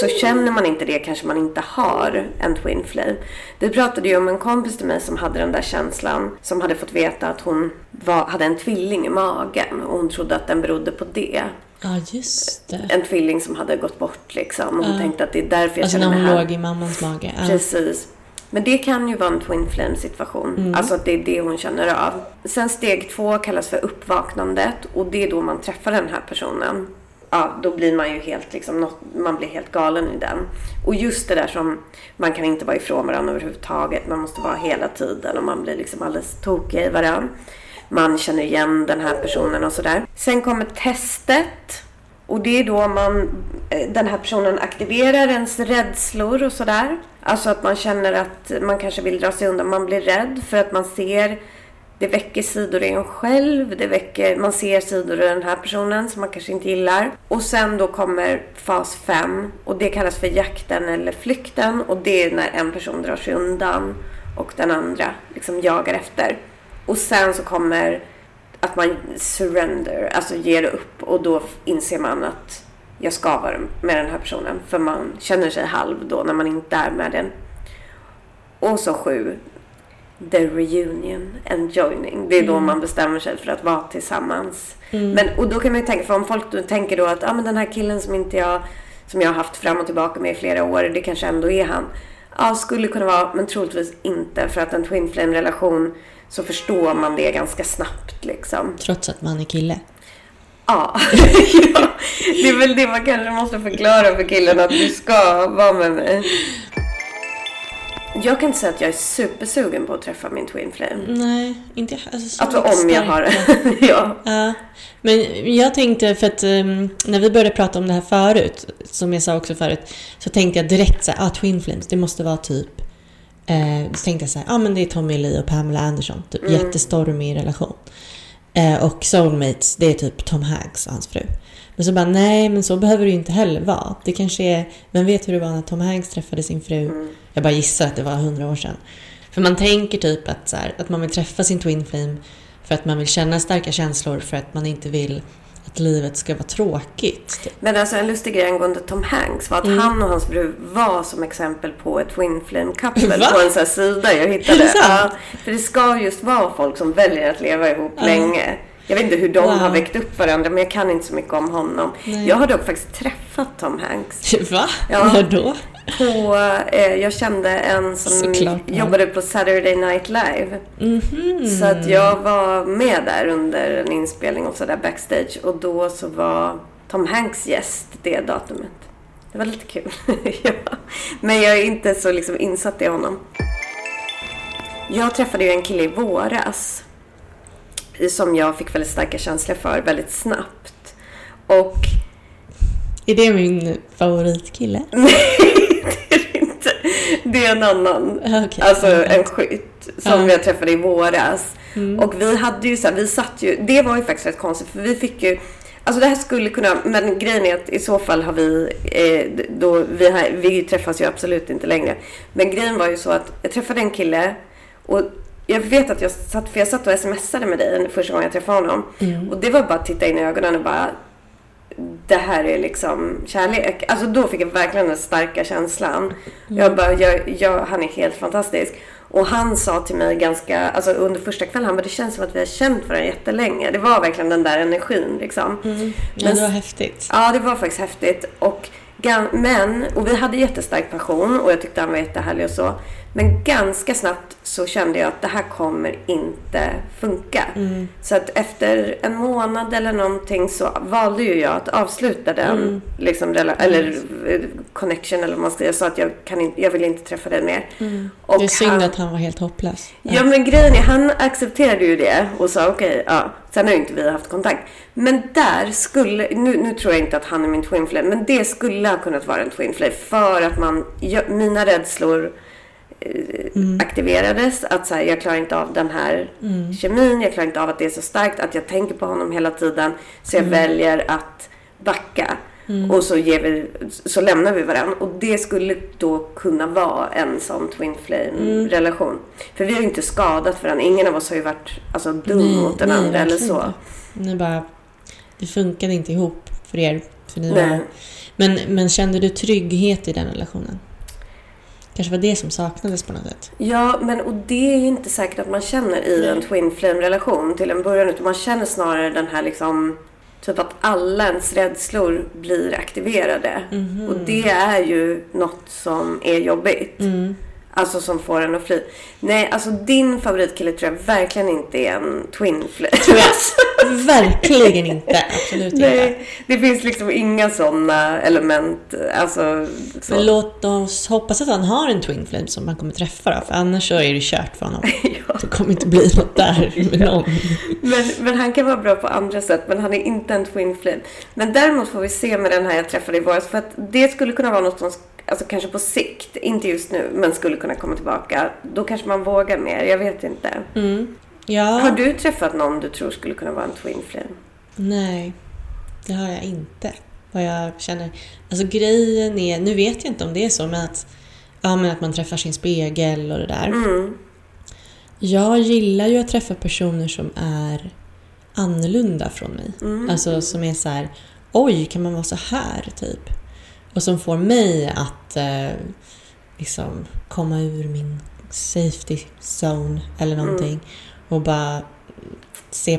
Så känner man inte det kanske man inte har en twin flame. Vi pratade ju om en kompis till mig som hade den där känslan. Som hade fått veta att hon var, hade en tvilling i magen. Och hon trodde att den berodde på det. Ja, just det. En tvilling som hade gått bort liksom. Och hon tänkte att det är därför jag Alltså känner när mig hon här. låg i mammans mage. Ja. Precis. Men det kan ju vara en twin flame situation. Mm. Alltså att det är det hon känner av. Sen steg två kallas för uppvaknandet och det är då man träffar den här personen. Ja, då blir man ju helt liksom, något, man blir helt galen i den. Och just det där som, man kan inte vara ifrån varandra överhuvudtaget. Man måste vara hela tiden och man blir liksom alldeles tokig i varandra. Man känner igen den här personen och sådär. Sen kommer testet. Och det är då man, eh, den här personen aktiverar ens rädslor och sådär. Alltså att man känner att man kanske vill dra sig undan. Man blir rädd för att man ser, det väcker sidor i en själv. Det väcker, man ser sidor i den här personen som man kanske inte gillar. Och sen då kommer fas 5 och det kallas för jakten eller flykten. Och det är när en person drar sig undan och den andra liksom jagar efter. Och sen så kommer att man surrender, alltså ger upp och då inser man att jag ska vara med den här personen. För man känner sig halv då när man inte är med den. Och så sju, the reunion and joining. Det är då man bestämmer sig för att vara tillsammans. Men, och då kan man ju tänka, för om folk då tänker då att ah, men den här killen som inte jag, som jag har haft fram och tillbaka med i flera år, det kanske ändå är han. Ja, skulle kunna vara, men troligtvis inte. För att en twin flame relation så förstår man det ganska snabbt liksom. Trots att man är kille. Ja. ja, det är väl det man kanske måste förklara för killen att du ska vara med mig. Jag kan inte säga att jag är supersugen på att träffa min twin flame. Nej, inte. Alltså, så Alltså om jag har det. ja. Ja, men jag tänkte för att um, när vi började prata om det här förut, som jag sa också förut, så tänkte jag direkt så här, ah, Twin Flames, det måste vara typ, eh, så tänkte jag så här, ja ah, men det är Tommy Lee och Pamela Anderson, typ jättestormig relation. Eh, och Soulmates, det är typ Tom Hanks och hans fru. Men så bara, nej men så behöver det ju inte heller vara. Det kanske är, vem vet hur det var när Tom Hanks träffade sin fru? Jag bara gissar att det var hundra år sedan. För man tänker typ att, så här, att man vill träffa sin Twin Flame för att man vill känna starka känslor för att man inte vill att livet ska vara tråkigt. Typ. Men alltså en lustig grej angående Tom Hanks var att Mm. han och hans fru var som exempel på ett twin flame couple Va? på en sån här sida jag hittade. Det? Ja, för det ska just vara folk som väljer att leva ihop länge. Jag vet inte hur de Wow. har väckt upp varandra men jag kan inte så mycket om honom. Nej. Jag har dock faktiskt träffat Tom Hanks. Va? Ja. När då? På, eh, jag kände en som Såklart, ja. jobbade på Saturday Night Live. Mhm. Så att jag var med där under en inspelning och sådär backstage. Och då så var Tom Hanks gäst det datumet. Det var lite kul. ja. Men jag är inte så liksom insatt i honom. Jag träffade ju en kille i våras. Som jag fick väldigt starka känslor för väldigt snabbt. Och Är det min favoritkille? Nej, det är det inte. Det är en annan. Okej. Alltså en skytt som Ja. jag träffade i våras. Och vi hade ju så här, vi satt ju, det var ju faktiskt rätt konstigt för vi fick ju Alltså det här skulle kunna, men grejen är att i så fall har vi, eh, då, vi, har, vi träffas ju absolut inte längre. Men grejen var ju så att jag träffade en kille och jag vet att jag satt, för jag satt och smsade med dig första gången jag träffade honom. Och det var bara att titta in i ögonen och bara, det här är liksom kärlek. Alltså då fick jag verkligen den starka känslan. Jag bara, jag, jag, han är helt fantastisk. Och han sa till mig ganska, alltså under första kvällen, han bara, det känns som att vi har känt varandra jättelänge. Det var verkligen den där energin liksom. Ja, det var häftigt. Ja, det var faktiskt häftigt. Och, men, och vi hade jättestark passion och jag tyckte han var jättehärlig och så. Men ganska snabbt så kände jag att det här kommer inte funka. Så att efter en månad eller någonting så valde ju jag att avsluta den liksom, rela- eller eh, connection eller vad man ska. Jag sa att jag, kan inte, jag vill inte träffa dig mer. Och Det är synd han- att han var helt hopplös. Ja men grejen är, han accepterade ju det och sa okej, ja. Sen har ju inte vi haft kontakt. Men där skulle, nu, nu tror jag inte att han är min twin flame, men det skulle ha kunnat vara en twin flame för att man, jag, mina rädslor eh, aktiverades. Att så här, jag klarar inte av den här kemin, jag klarar inte av att det är så starkt, att jag tänker på honom hela tiden. Så jag väljer att backa. Och så, ger vi, så lämnar vi varandra. Och det skulle då kunna vara en sån twin flame relation. För vi har ju inte skadat varandra. Ingen av oss har ju varit alltså, dum Nej, mot den nej, andra eller så. inte. Ni bara... Det funkade inte ihop för er. För ni Nej. var, men, men kände du trygghet i den relationen? Kanske var det som saknades på något sätt? Ja, men och det är ju inte säkert att man känner i en twin flame relation till en början. Utan man känner snarare den här liksom Typ att alla ens rädslor blir aktiverade. Mhm. Och det är ju något som är jobbigt. Mm. Alltså som får en att fly. Nej, alltså din favoritkille tror jag verkligen inte är en twin jag verkligen inte. Absolut inte. Nej, det finns liksom inga sådana element. Alltså, så. Men låt oss hoppas att han har en twin flame som han kommer träffa då, för annars så är det kört för honom. ja. Det kommer inte bli något där med någon. Men, men han kan vara bra på andra sätt, men han är inte en twin flame. Men däremot får vi se med den här jag träffade i våras, för att det skulle kunna vara något som, alltså kanske på sikt, inte just nu, men skulle kunna komma tillbaka. Då kanske man vågar mer, jag vet inte. Mm. Ja. Har du träffat någon du tror skulle kunna vara en twin flame? Nej, det har jag inte. Vad jag känner. Alltså grejen är, nu vet jag inte om det är så, men att, ja, men att man träffar sin spegel och det där. Mm. Jag gillar ju att träffa personer som är annorlunda från mig. Mm. Alltså som är så här, oj, kan man vara så här typ? Och som får mig att eh, liksom komma ur min safety zone eller någonting. Och bara se,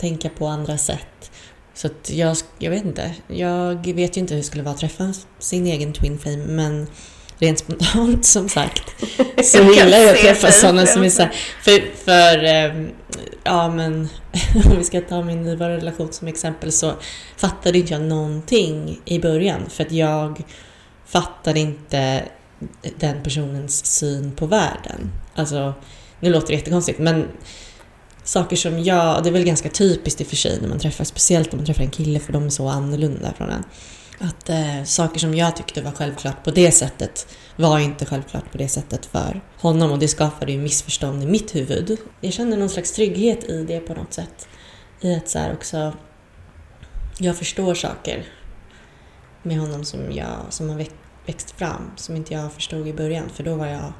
tänka på andra sätt. Så att jag, jag vet inte. Jag vet ju inte hur det skulle vara att träffa sin egen twin flame, men rent spontant som sagt så Jag gillar jag att träffa sådana som är framför. så här, för, för ehm, ja men om vi ska ta min nuvarande relation som exempel så fattade inte jag någonting i början för att jag fattade inte den personens syn på världen. Alltså, nu låter det jättekonstigt men saker som jag, det är väl ganska typiskt i och för sig när man träffar, speciellt när man träffar en kille för de är så annorlunda från en. Att eh, saker som jag tyckte var självklart på det sättet var inte självklart på det sättet för honom och det skapade ju missförstånd i mitt huvud. Jag känner någon slags trygghet i det på något sätt. I att så här också, jag förstår saker med honom som, jag, som har växt, växt fram som inte jag förstod i början för då var jag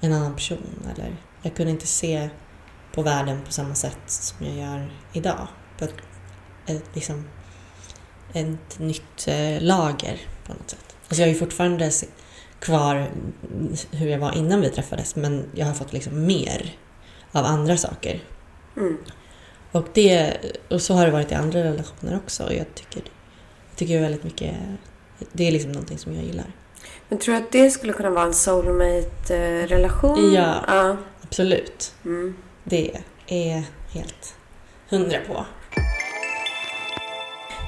en annan person eller jag kunde inte se på världen på samma sätt som jag gör idag. På ett, ett, liksom, ett nytt eh, lager på något sätt. Alltså jag är ju fortfarande kvar hur jag var innan vi träffades men jag har fått liksom mer av andra saker. Mm. Och, det, och så har det varit i andra relationer också. Och Jag tycker, jag tycker väldigt mycket... Det är liksom någonting som jag gillar. Men tror du att det skulle kunna vara en soulmate-relation? Ja. ja. Absolut. Mm. Det är helt hundra på.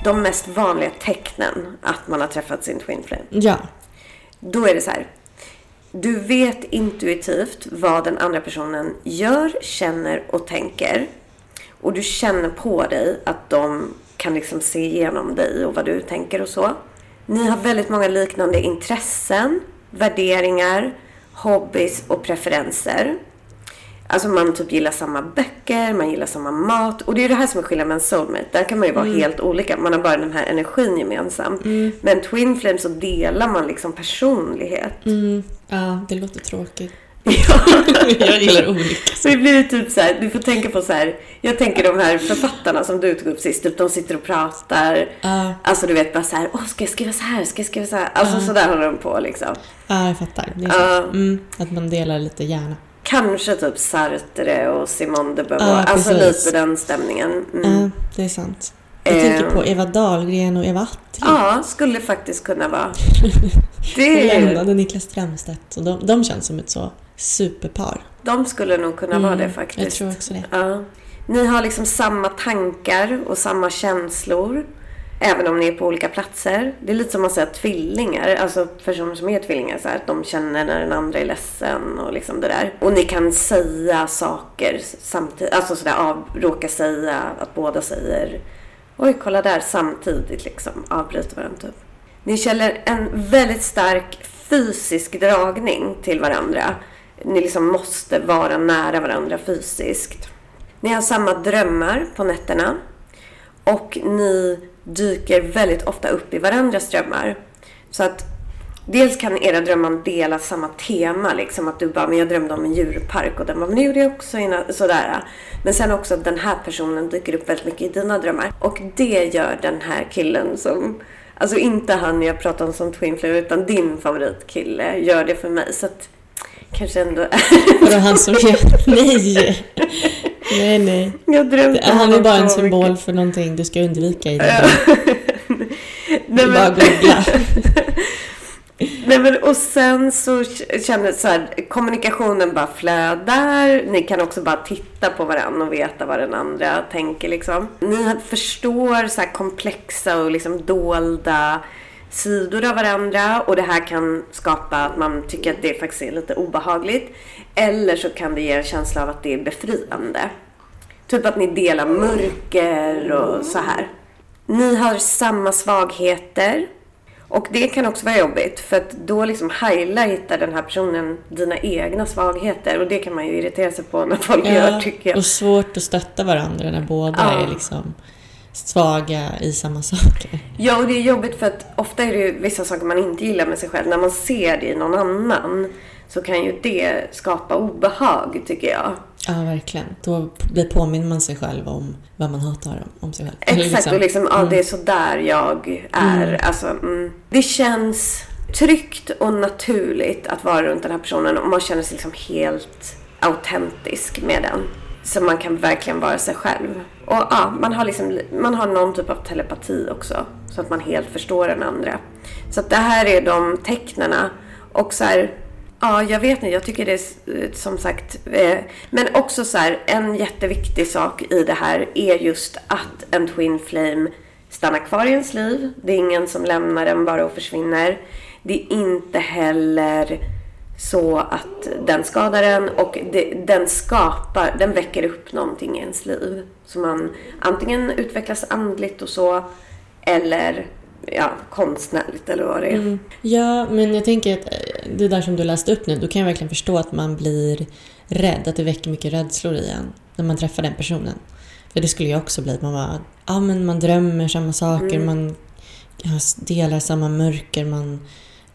De mest vanliga tecknen att man har träffat sin twin flame. Ja. Då är det så här. Du vet intuitivt vad den andra personen gör, känner och tänker. Och du känner på dig att de kan liksom se igenom dig och vad du tänker och så. Ni har väldigt många liknande intressen, värderingar, hobbys och preferenser. Alltså man typ gillar samma böcker, man gillar samma mat. Och det är ju det här som är skillnaden med en soulmate. Där kan man ju vara helt olika. Man har bara den här energin gemensamt. Men twin flame så delar man liksom personlighet. Mm, ja, det låter tråkigt. Ja. jag gillar olika. Så det blir typ så här, du får tänka på så här. Jag tänker de här författarna som du tog upp sist. Typ de sitter och pratar. Ja, Alltså du vet bara så här. Åh, ska jag skriva så här? Ska jag skriva så här? Alltså så där håller de på liksom. ja, jag fattar. Det är Ja. så. Mm, att man delar lite gärna. Kanske typ Sartre och Simone de Beauvoir. Ja, alltså lite den stämningen. Mm. Ja, det är sant. Jag tänker på Eva Dahlgren och Eva Attling. Ja, skulle faktiskt kunna vara. Det är, lämnade Niklas Strömstedt. Och de, de känns som ett så superpar. de skulle nog kunna vara det Mm, faktiskt. Jag tror också det. Ja. Ni har liksom samma tankar och samma känslor. Även om ni är på olika platser. Det är lite som att säga tvillingar. Alltså personer som är tvillingar. Så här, att de känner när den andra är ledsen och liksom det där. Och ni kan säga saker samtidigt. Alltså sådär råka säga att båda säger Oj, kolla där samtidigt liksom. Avbryter varandra typ. Ni känner en väldigt stark fysisk dragning till varandra. ni liksom måste vara nära varandra fysiskt. Ni har samma drömmar på nätterna. Och ni dyker väldigt ofta upp i varandras drömmar. Så att dels kan era drömmar dela samma tema. Liksom att du bara, men jag drömde om en djurpark och den bara, men det gjorde jag också. Innan, sådär. Men sen också att den här personen dyker upp väldigt mycket i dina drömmar. Och det gör den här killen som, alltså inte han jag pratar om som twin flame, utan din favoritkille gör det för mig. Så att kanske ändå är... Vadå han som gör... Nej! Nej, nej. Jag drömde Han är bara en symbol mycket. för någonting du ska undvika i det. Nej, Det bara men, att googla. nej, men, och sen så k- känner jag så här, kommunikationen bara flödar. Ni kan också bara titta på varandra och veta vad den andra tänker liksom. Ni förstår så här komplexa och liksom dolda sidor av varandra och det här kan skapa att man tycker att det faktiskt är lite obehagligt. Eller så kan det ge en känsla av att det är befriande. Typ att ni delar mörker och så här. Ni har samma svagheter. Och det kan också vara jobbigt för att då liksom highlightar den här personen dina egna svagheter. Och det kan man ju irritera sig på när folk gör tycker jag. och svårt att stötta varandra när båda Ja. är liksom svaga i samma saker. Ja, och det är jobbigt för att ofta är det ju vissa saker man inte gillar med sig själv. När man ser det i någon annan så kan ju det skapa obehag tycker jag. Ja, verkligen. Då påminner man sig själv om vad man hatar om- sig själv. Exakt, och liksom, ja, det är så där jag är. Alltså, mm. Det känns tryggt och naturligt att vara runt den här personen och man känner sig liksom helt autentisk med den. Så man kan verkligen vara sig själv. Och ja, man har, liksom, man har någon typ av telepati också. Så att man helt förstår den andra. Så att det här är de tecknena. Och så här, ja jag vet inte, jag tycker det är som sagt. Eh, men också så här, en jätteviktig sak i det här är just att en twin flame stannar kvar i ens liv. Det är ingen som lämnar den bara och försvinner. Det är inte heller så att den skadar en och det, den skapar, den väcker upp någonting i ens liv. Så man antingen utvecklas andligt och så eller ja, konstnärligt eller vad det är. Ja, men jag tänker att eh, det där som du läste upp nu, då kan jag verkligen förstå att man blir rädd, att det väcker mycket rädslor i en när man träffar den personen. För det skulle jag också bli. Man bara, ja men man drömmer samma saker, man har- delar samma mörker, man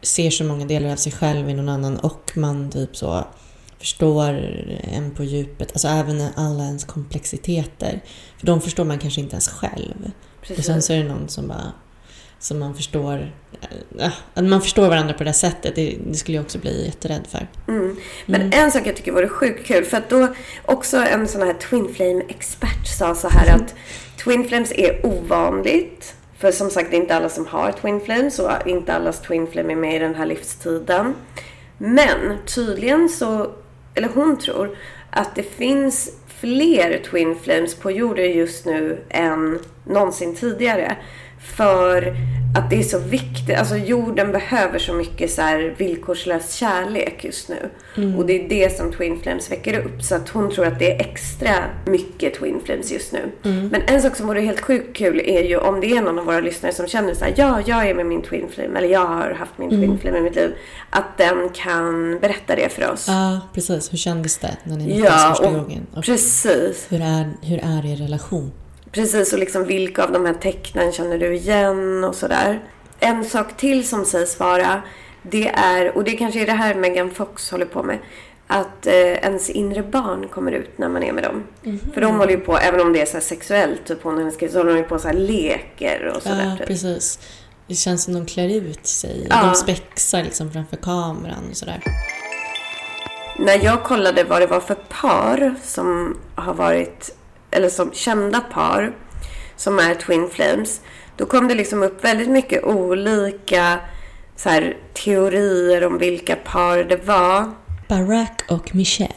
ser så många delar av sig själv i någon annan och man typ så förstår en på djupet, alltså även alla ens komplexiteter. För de förstår man kanske inte ens själv. Och sen så är det någon som bara som man förstår äh, man förstår varandra på det sättet. Det, det skulle jag också bli jätterädd för. Mm. Men en sak jag tycker vore sjukt kul, för att då också en sån här Twin Flame-expert sa så här att Twin Flames är ovanligt. För som sagt, det är inte alla som har Twin Flames och inte allas Twin Flame är med i den här livstiden. Men tydligen så, eller hon tror, att det finns fler Twin Flames på jorden just nu än någonsin tidigare. För att det är så viktigt, alltså jorden behöver så mycket så här villkorslös kärlek just nu. Och det är det som Twin Flames väcker upp. Så att hon tror att det är extra mycket Twin Flames just nu. Men en sak som vore helt sjukt kul är ju om det är någon av våra lyssnare som känner så här, ja, jag är med min Twin Flame, eller jag har haft min Twin Flame i mitt liv. Att den kan berätta det för oss. Ja, precis. Hur kändes det när ni möttes Ja, första gången? Och precis. hur, är, hur är er relation? Precis, och liksom vilka av de här tecknen känner du igen och sådär. En sak till som sägs vara, det är, och det kanske är det här Megan Fox håller på med, att eh, ens inre barn kommer ut när man är med dem. För de håller ju på, även om det är så sexuellt, typ hon hennes så håller de ju på så här leker och sådär. Ja, typ. precis. Det känns som de klär ut sig. Ja. De spexar liksom framför kameran och sådär. När jag kollade vad det var för par som har varit, eller som kända par som är Twin Flames. Då kom det liksom upp väldigt mycket olika så här, teorier om vilka par det var. Barack och Michelle.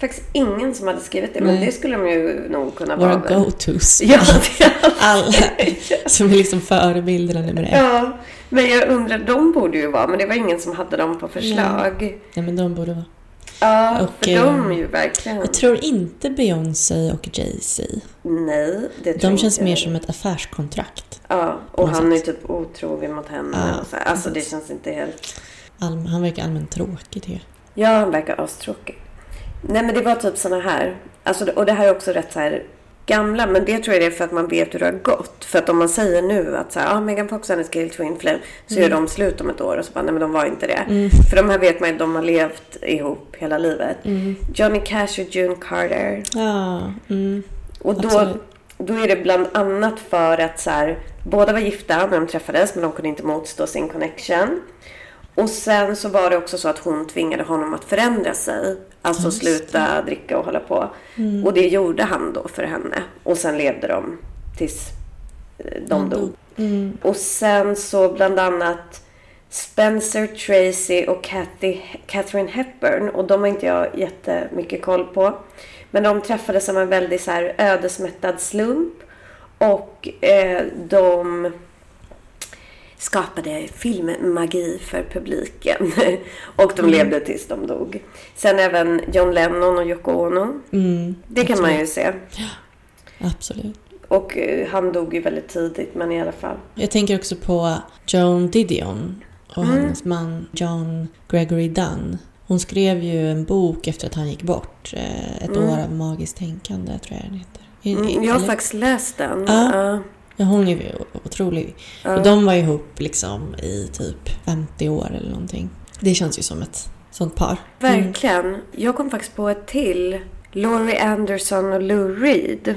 Faktiskt ingen som hade skrivit det, men Nej. det skulle de ju nog kunna Våra vara. go-tos. Ja, Alla som är liksom förebilderna nummer ett. ja, men jag undrar, de borde ju vara, men det var ingen som hade dem på förslag. Ja, men de borde vara. Ja, Och, för eh, de är ju verkligen... Jag tror inte Beyoncé och Jay-Z. Nej, det tror De känns jag mer som ett affärskontrakt. Ja, och han är sätt. typ otrogen mot henne. Ja, och så. Alltså det känns inte helt... Allm- han verkar allmänt tråkig tycker jag. Ja, han verkar astråkig. Nej, men det var typ såna här. Alltså, och det här är också rätt så här gamla. Men det tror jag det är för att man vet hur det har gått. För att om man säger nu att så här, ah, Megan Fox och hennes kille Twin Flame. Så Mm. gör de slut om ett år. Och så bara, nej men de var inte det. För de här vet man ju, de har levt ihop hela livet. Mm. Johnny Cash och June Carter. Ja, mm. Och då, Absolut. då är det bland annat för att så här, båda var gifta när de träffades men de kunde inte motstå sin connection. Och sen så var det också så att hon tvingade honom att förändra sig. Alltså Just sluta dricka och hålla på. Mm. Och det gjorde han då för henne. Och sen levde de tills eh, de Han dog. dog. Mm. Och sen så bland annat Spencer Tracy och Kathy, Catherine Hepburn. Och de har inte jag jättemycket koll på. Men de träffades som en väldigt så här ödesmättad slump. Och eh, de skapade filmmagi för publiken. och de levde tills de dog. Sen även John Lennon och Yoko Ono. Mm. Det kan man ju se. Absolut. Och eh, han dog ju väldigt tidigt, men i alla fall. Jag tänker också på Joan Didion och Mm. hennes man John Gregory Dunn. Hon skrev ju en bok efter att han gick bort. eh, Ett år av magiskt tänkande, tror jag den heter. I- i- Mm, jag har eller- faktiskt läst den. Ja. Ja. Ja, hon är ju otrolig. Och de var ihop liksom i typ 50 år eller någonting. Det känns ju som ett sånt par. Verkligen. Jag kom faktiskt på ett till. Laurie Anderson och Lou Reed.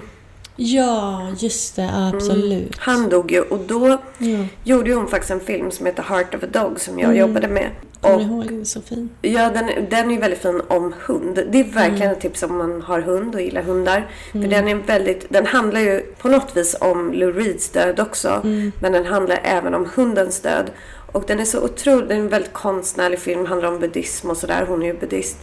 Ja, just det. Absolut. Han dog ju och då Ja. gjorde hon faktiskt en film som heter Heart of a Dog som jag Mm. jobbade med. Kommer ihåg? Den är så fin. ja, den, den är ju väldigt fin om hund. Det är verkligen ett tips om man har hund och gillar hundar. För den är väldigt, den handlar ju på något vis om Lou Reeds död också. Men den handlar även om hundens död. Och den är så otrolig, den är en väldigt konstnärlig film, handlar om buddhism och sådär. Hon är ju buddhist.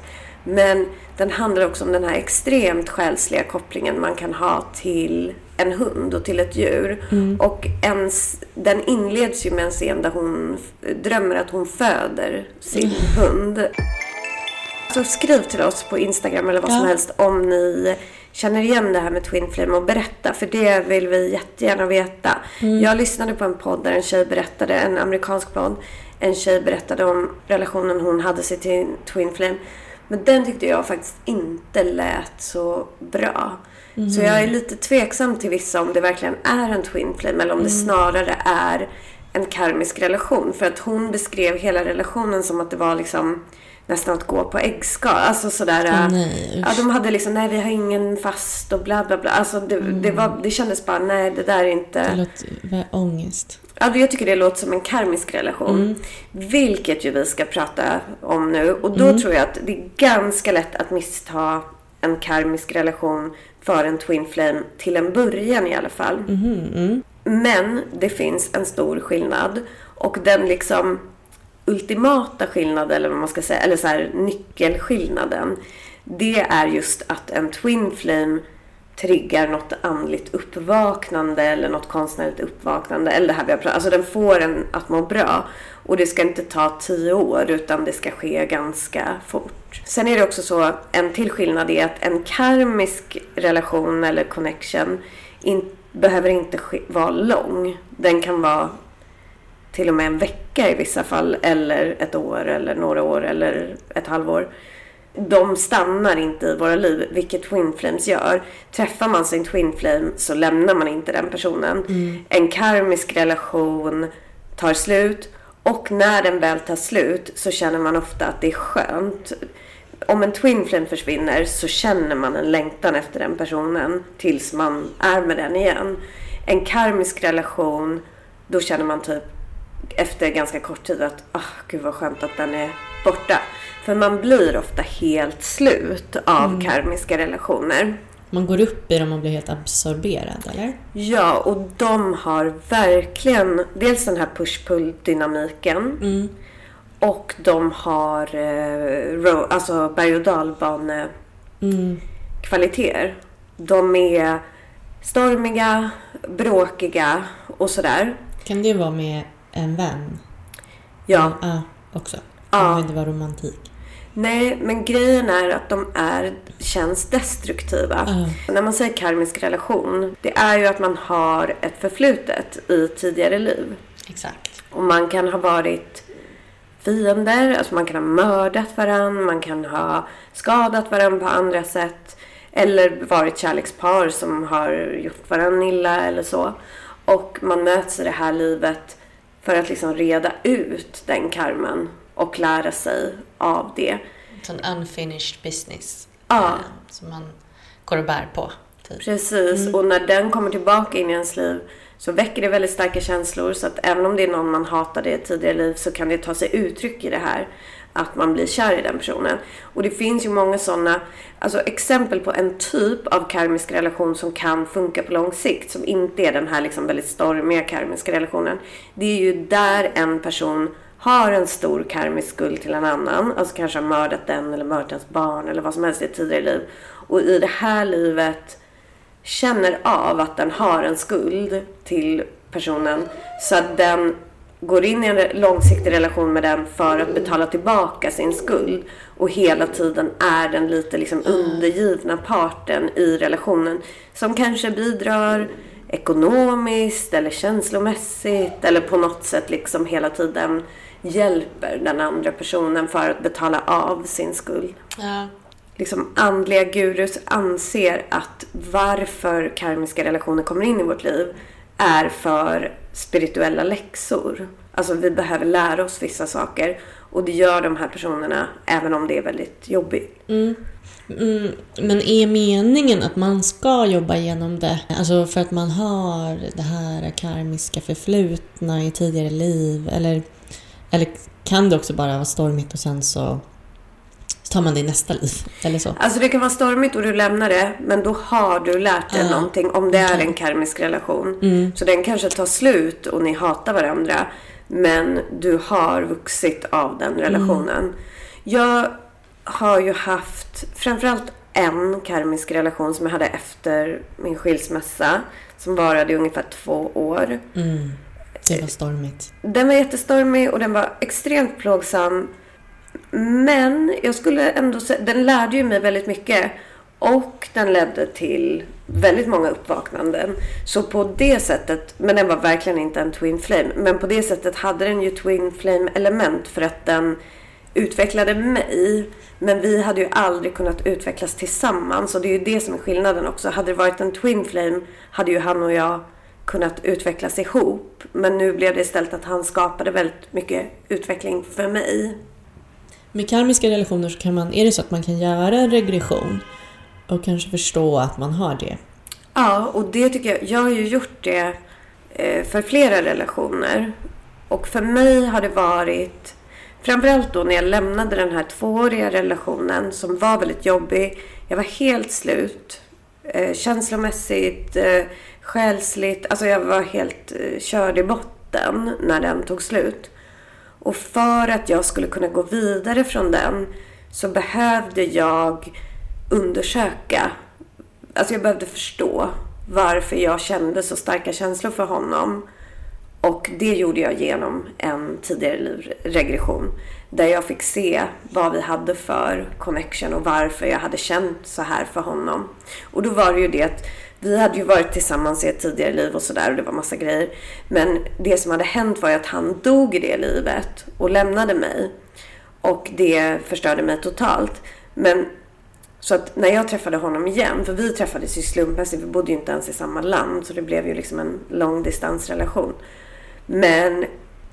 Men den handlar också om den här extremt själsliga kopplingen man kan ha till en hund och till ett djur. Och ens, den inleds ju med en scen där hon drömmer att hon föder sin hund. Så skriv till oss på Instagram eller vad som Ja. helst om ni känner igen det här med Twin Flame och berätta. För det vill vi jättegärna veta. Jag lyssnade på en podd där en tjej berättade, en amerikansk podd. En tjej berättade om relationen hon hade sig till Twin Flame. Men den tyckte jag faktiskt inte lät så bra. Så jag är lite tveksam till vissa om det verkligen är en Twin Flame eller om det snarare är en karmisk relation. För att hon beskrev hela relationen som att det var liksom nästan att gå på äggskal. Alltså sådär. Äh, nej, ja, de hade liksom, nej vi har ingen fast och bla bla bla. Alltså det, det, var, det kändes bara, nej det där är Det inte. låter vä- ångest. Ja, jag tycker det låter som en karmisk relation. Vilket ju vi ska prata om nu. Och då tror jag att det är ganska lätt att missta en karmisk relation för en twin flame till en början i alla fall. Men det finns en stor skillnad. Och den liksom ultimata skillnaden, eller vad man ska säga, eller så här nyckelskillnaden. Det är just att en twin flame triggar något andligt uppvaknande eller något konstnärligt uppvaknande. Eller det här vi har pratat Alltså den får en att må bra. Och det ska inte ta tio år utan det ska ske ganska fort. Sen är det också så, en till skillnad är att en karmisk relation eller connection in, behöver inte ske, vara lång. Den kan vara till och med en vecka i vissa fall eller ett år eller några år eller ett halvår. De stannar inte i våra liv, vilket Twin Flames gör. Träffar man sin Twin Flame så lämnar man inte den personen. En karmisk relation tar slut och när den väl tar slut så känner man ofta att det är skönt. Om en Twin Flame försvinner så känner man en längtan efter den personen tills man är med den igen. En karmisk relation, då känner man typ efter ganska kort tid att ah, gud vad skönt att den är borta. För man blir ofta helt slut av karmiska relationer. Man går upp i dem och blir helt absorberad, eller? Ja, och de har verkligen dels den här push-pull-dynamiken. Mm. Och de har eh, alltså berg och dalbane Mm. kvaliteter. De är stormiga, bråkiga och sådär. Kan det vara med en vän? Ja, Ja, också. Ja. Det behöver inte vara romantik. Nej, men grejen är att de är, känns destruktiva. Ja. När man säger karmisk relation, det är ju att man har ett förflutet i tidigare liv. Exakt. Och man kan ha varit fiender, alltså man kan ha mördat varandra, man kan ha skadat varandra på andra sätt. Eller varit kärlekspar som har gjort varandra illa eller så. Och man möts i det här livet för att liksom reda ut den karman och lära sig av det. En unfinished business. Ja. eh, Som man går och bär på. Typ. Precis, och när den kommer tillbaka in i ens liv så väcker det väldigt starka känslor. Så att även om det är någon man hatade i ett tidigare liv så kan det ta sig uttryck i det här. Att man blir kär i den personen. Och det finns ju många sådana alltså exempel på en typ av karmisk relation som kan funka på lång sikt. Som inte är den här liksom väldigt stormiga karmiska relationen. Det är ju där en person har en stor karmisk skuld till en annan. Alltså kanske har mördat den eller mördat ens barn eller vad som helst i ett tidigare liv. Och i det här livet känner av att den har en skuld till personen så att den går in i en långsiktig relation med den för att betala tillbaka sin skuld och hela tiden är den lite liksom undergivna parten i relationen som kanske bidrar ekonomiskt eller känslomässigt eller på något sätt liksom hela tiden hjälper den andra personen för att betala av sin skuld Ja. liksom andliga gurus anser att varför karmiska relationer kommer in i vårt liv är för spirituella läxor. Alltså vi behöver lära oss vissa saker och det gör de här personerna även om det är väldigt jobbigt. Mm, men är meningen att man ska jobba igenom det? Alltså för att man har det här karmiska förflutna i tidigare liv? Eller, eller kan det också bara vara stormigt och sen så tar man det i nästa liv? Eller så? Alltså det kan vara stormigt och du lämnar det men då har du lärt dig Ja. någonting om det är en karmisk relation. Så den kanske tar slut och ni hatar varandra men du har vuxit av den relationen. Jag har ju haft framförallt en karmisk relation som jag hade efter min skilsmässa som varade i ungefär två år. Mm. Det var stormigt. Den var jättestormig och den var extremt plågsam. Men jag skulle ändå säga, den lärde ju mig väldigt mycket. Och den ledde till väldigt många uppvaknanden. Så på det sättet, men den var verkligen inte en twin flame. Men på det sättet hade den ju twin flame element för att den utvecklade mig. Men vi hade ju aldrig kunnat utvecklas tillsammans. Och det är ju det som är skillnaden också. Hade det varit en twin flame hade ju han och jag kunnat utvecklas ihop. Men nu blev det istället att han skapade väldigt mycket utveckling för mig. Med karmiska relationer så kan man, är det så att man kan göra en regression och kanske förstå att man har det. Ja, och det tycker jag. Jag har ju gjort det eh, för flera relationer. Och för mig har det varit, framförallt då när jag lämnade den här tvååriga relationen som var väldigt jobbig. Jag var helt slut. Eh, känslomässigt, eh, själsligt. Alltså jag var helt eh, körd i botten när den tog slut. Och för att jag skulle kunna gå vidare från den så behövde jag undersöka. Alltså jag behövde förstå varför jag kände så starka känslor för honom. Och det gjorde jag genom en tidigare livregression. Där jag fick se vad vi hade för connection och varför jag hade känt så här för honom. Och då var det ju det att vi hade ju varit tillsammans i ett tidigare liv och sådär och det var massa grejer. Men det som hade hänt var ju att han dog i det livet och lämnade mig. Och det förstörde mig totalt. Men så att när jag träffade honom igen, för vi träffades ju slumpmässigt, vi bodde ju inte ens i samma land, så det blev ju liksom en långdistansrelation. Men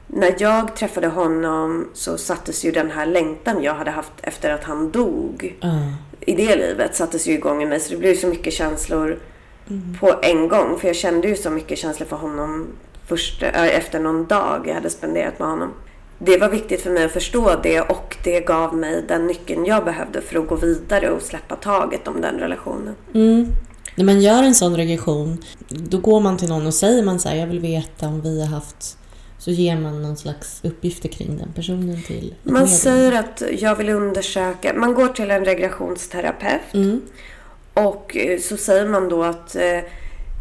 när jag träffade honom så sattes ju den här längtan jag hade haft efter att han dog Ja. i det livet sattes ju igång i mig. Så det blev så mycket känslor på en gång. För jag kände ju så mycket känslor för honom först, äh, efter någon dag jag hade spenderat med honom. Det var viktigt för mig att förstå det och det gav mig den nyckeln jag behövde för att gå vidare och släppa taget om den relationen. Mm. När man gör en sån regression, då går man till någon och säger man så här, jag vill veta om vi har haft... Så ger man någon slags uppgifter kring den personen till Man säger att jag vill undersöka, man går till en regressionsterapeut Mm. Och eh, så säger man då att eh,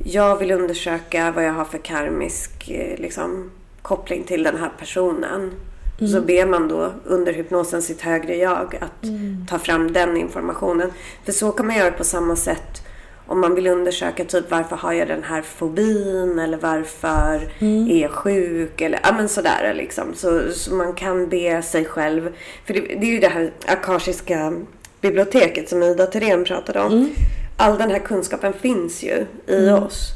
jag vill undersöka vad jag har för karmisk eh, liksom, koppling till den här personen. Så ber man då under hypnosen sitt högre jag att ta fram den informationen. För så kan man göra på samma sätt om man vill undersöka typ varför har jag den här fobin eller varför är jag sjuk eller ja men sådär liksom. Så, så man kan be sig själv. För det, det är ju det här akashiska biblioteket som Ida Thyrén pratade om. All den här kunskapen finns ju i oss.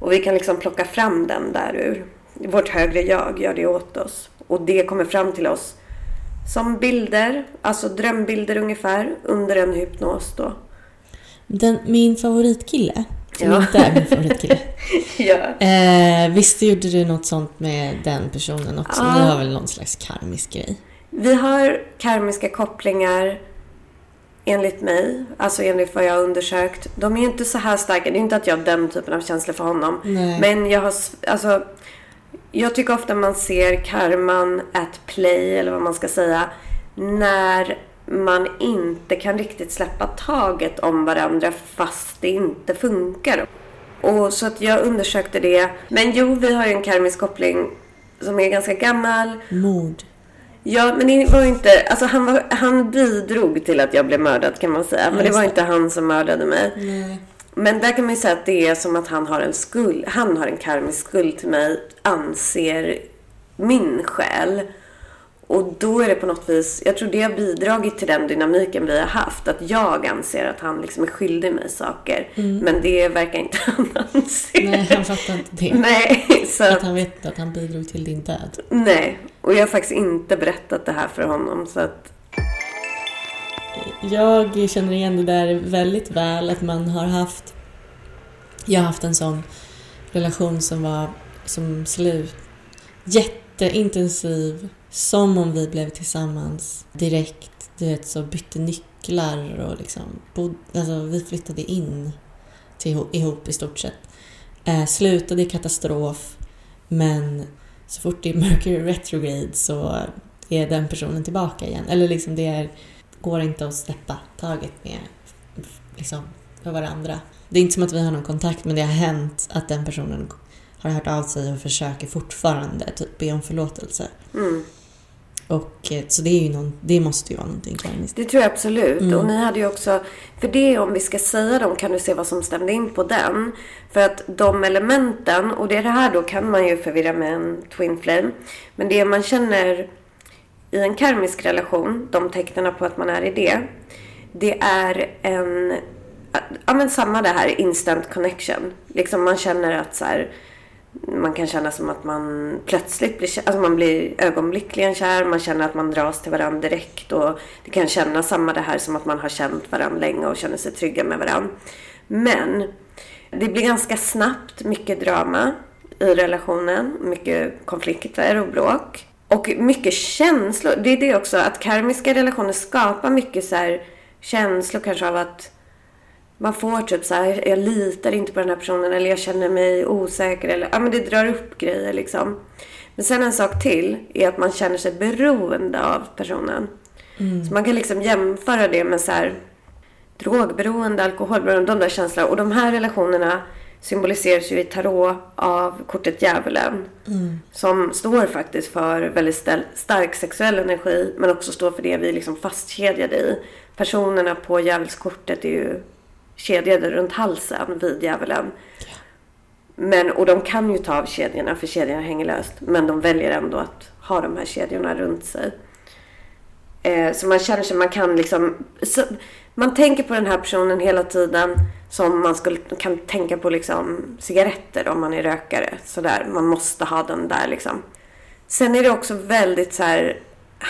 Och vi kan liksom plocka fram den där ur. Vårt högre jag gör det åt oss. Och det kommer fram till oss som bilder, alltså drömbilder ungefär, under en hypnos då. Den, min favoritkille, som Ja. inte är min favoritkille. Ja. Eh, visst gjorde du något sånt med den personen också? Ja. Ni har väl någon slags karmisk grej? Vi har karmiska kopplingar enligt mig, alltså enligt vad jag har undersökt. De är inte så här starka. Det är inte att jag har den typen av känslor för honom. Nej. Men jag har, alltså, jag tycker ofta man ser karman at play, eller vad man ska säga, när man inte kan riktigt släppa taget om varandra fast det inte funkar. Och så att jag undersökte det. Men jo, vi har ju en karmisk koppling som är ganska gammal. Mord. Ja, men det var inte... Alltså han, var, han bidrog till att jag blev mördad kan man säga. Men det var inte han som mördade mig. Nej. Men där kan man ju säga att det är som att han har en skuld. Han har en karmisk skuld till mig, anser min själ. Och då är det på något vis, jag tror det har bidragit till den dynamiken vi har haft. Att jag anser att han liksom är skyldig mig saker. Men det verkar inte han anse. Mm. Nej, han fattar inte det. Nej, så Att att, han vet att han bidrog till din död. nej. Och jag har faktiskt inte berättat det här för honom. Så att, Jag känner igen det där väldigt väl, att man har haft... Jag har haft en sån relation som var som slut. Jätteintensiv. Som om vi blev tillsammans direkt. Du vet, så bytte nycklar och liksom... Bod, alltså, vi flyttade in till, ihop i stort sett. Eh, slutade i katastrof. Men så fort det är Mercury retrograde så är den personen tillbaka igen. Eller liksom det är, går inte att släppa taget med liksom, för varandra. Det är inte som att vi har någon kontakt men det har hänt att den personen har hört av sig och försöker fortfarande typ be om förlåtelse. mm. Och, eh, så det, är ju någon, det måste ju vara någonting karmiskt. Det tror jag absolut. Mm. Och ni hade ju också, för det om vi ska säga dem kan du se vad som stämde in på den. För att de elementen, och det här då kan man ju förvirra med en twin flame. Men det man känner i en karmisk relation, de tecknen på att man är i det. Det är en, ja men samma det här instant connection. Liksom man känner att så här, man kan känna som att man plötsligt blir kär, alltså man blir ögonblickligen kär. Man känner att man dras till varandra direkt. Och det kan kännas samma det här som att man har känt varandra länge och känner sig trygga med varandra. Men det blir ganska snabbt mycket drama i relationen. Mycket konflikter och bråk. Och mycket känslor. Det är det också, att karmiska relationer skapar mycket så här känslor kanske av att man får typ så här, jag litar inte på den här personen eller jag känner mig osäker eller ja men det drar upp grejer liksom. Men sen en sak till är att man känner sig beroende av personen. Så man kan liksom jämföra det med så här drogberoende, alkoholberoende, de där känslorna. Och de här relationerna symboliseras ju i tarot av kortet djävulen. Som står faktiskt för väldigt stark sexuell energi men också står för det vi är liksom fastkedjade i. Personerna på djävulskortet är ju kedjade runt halsen vid djävulen. Men, och de kan ju ta av kedjorna för kedjorna hänger löst. Men de väljer ändå att ha de här kedjorna runt sig. Eh, så man känner sig, man kan liksom... Så, man tänker på den här personen hela tiden som man skulle, kan tänka på liksom cigaretter om man är rökare. Sådär, man måste ha den där liksom. Sen är det också väldigt så här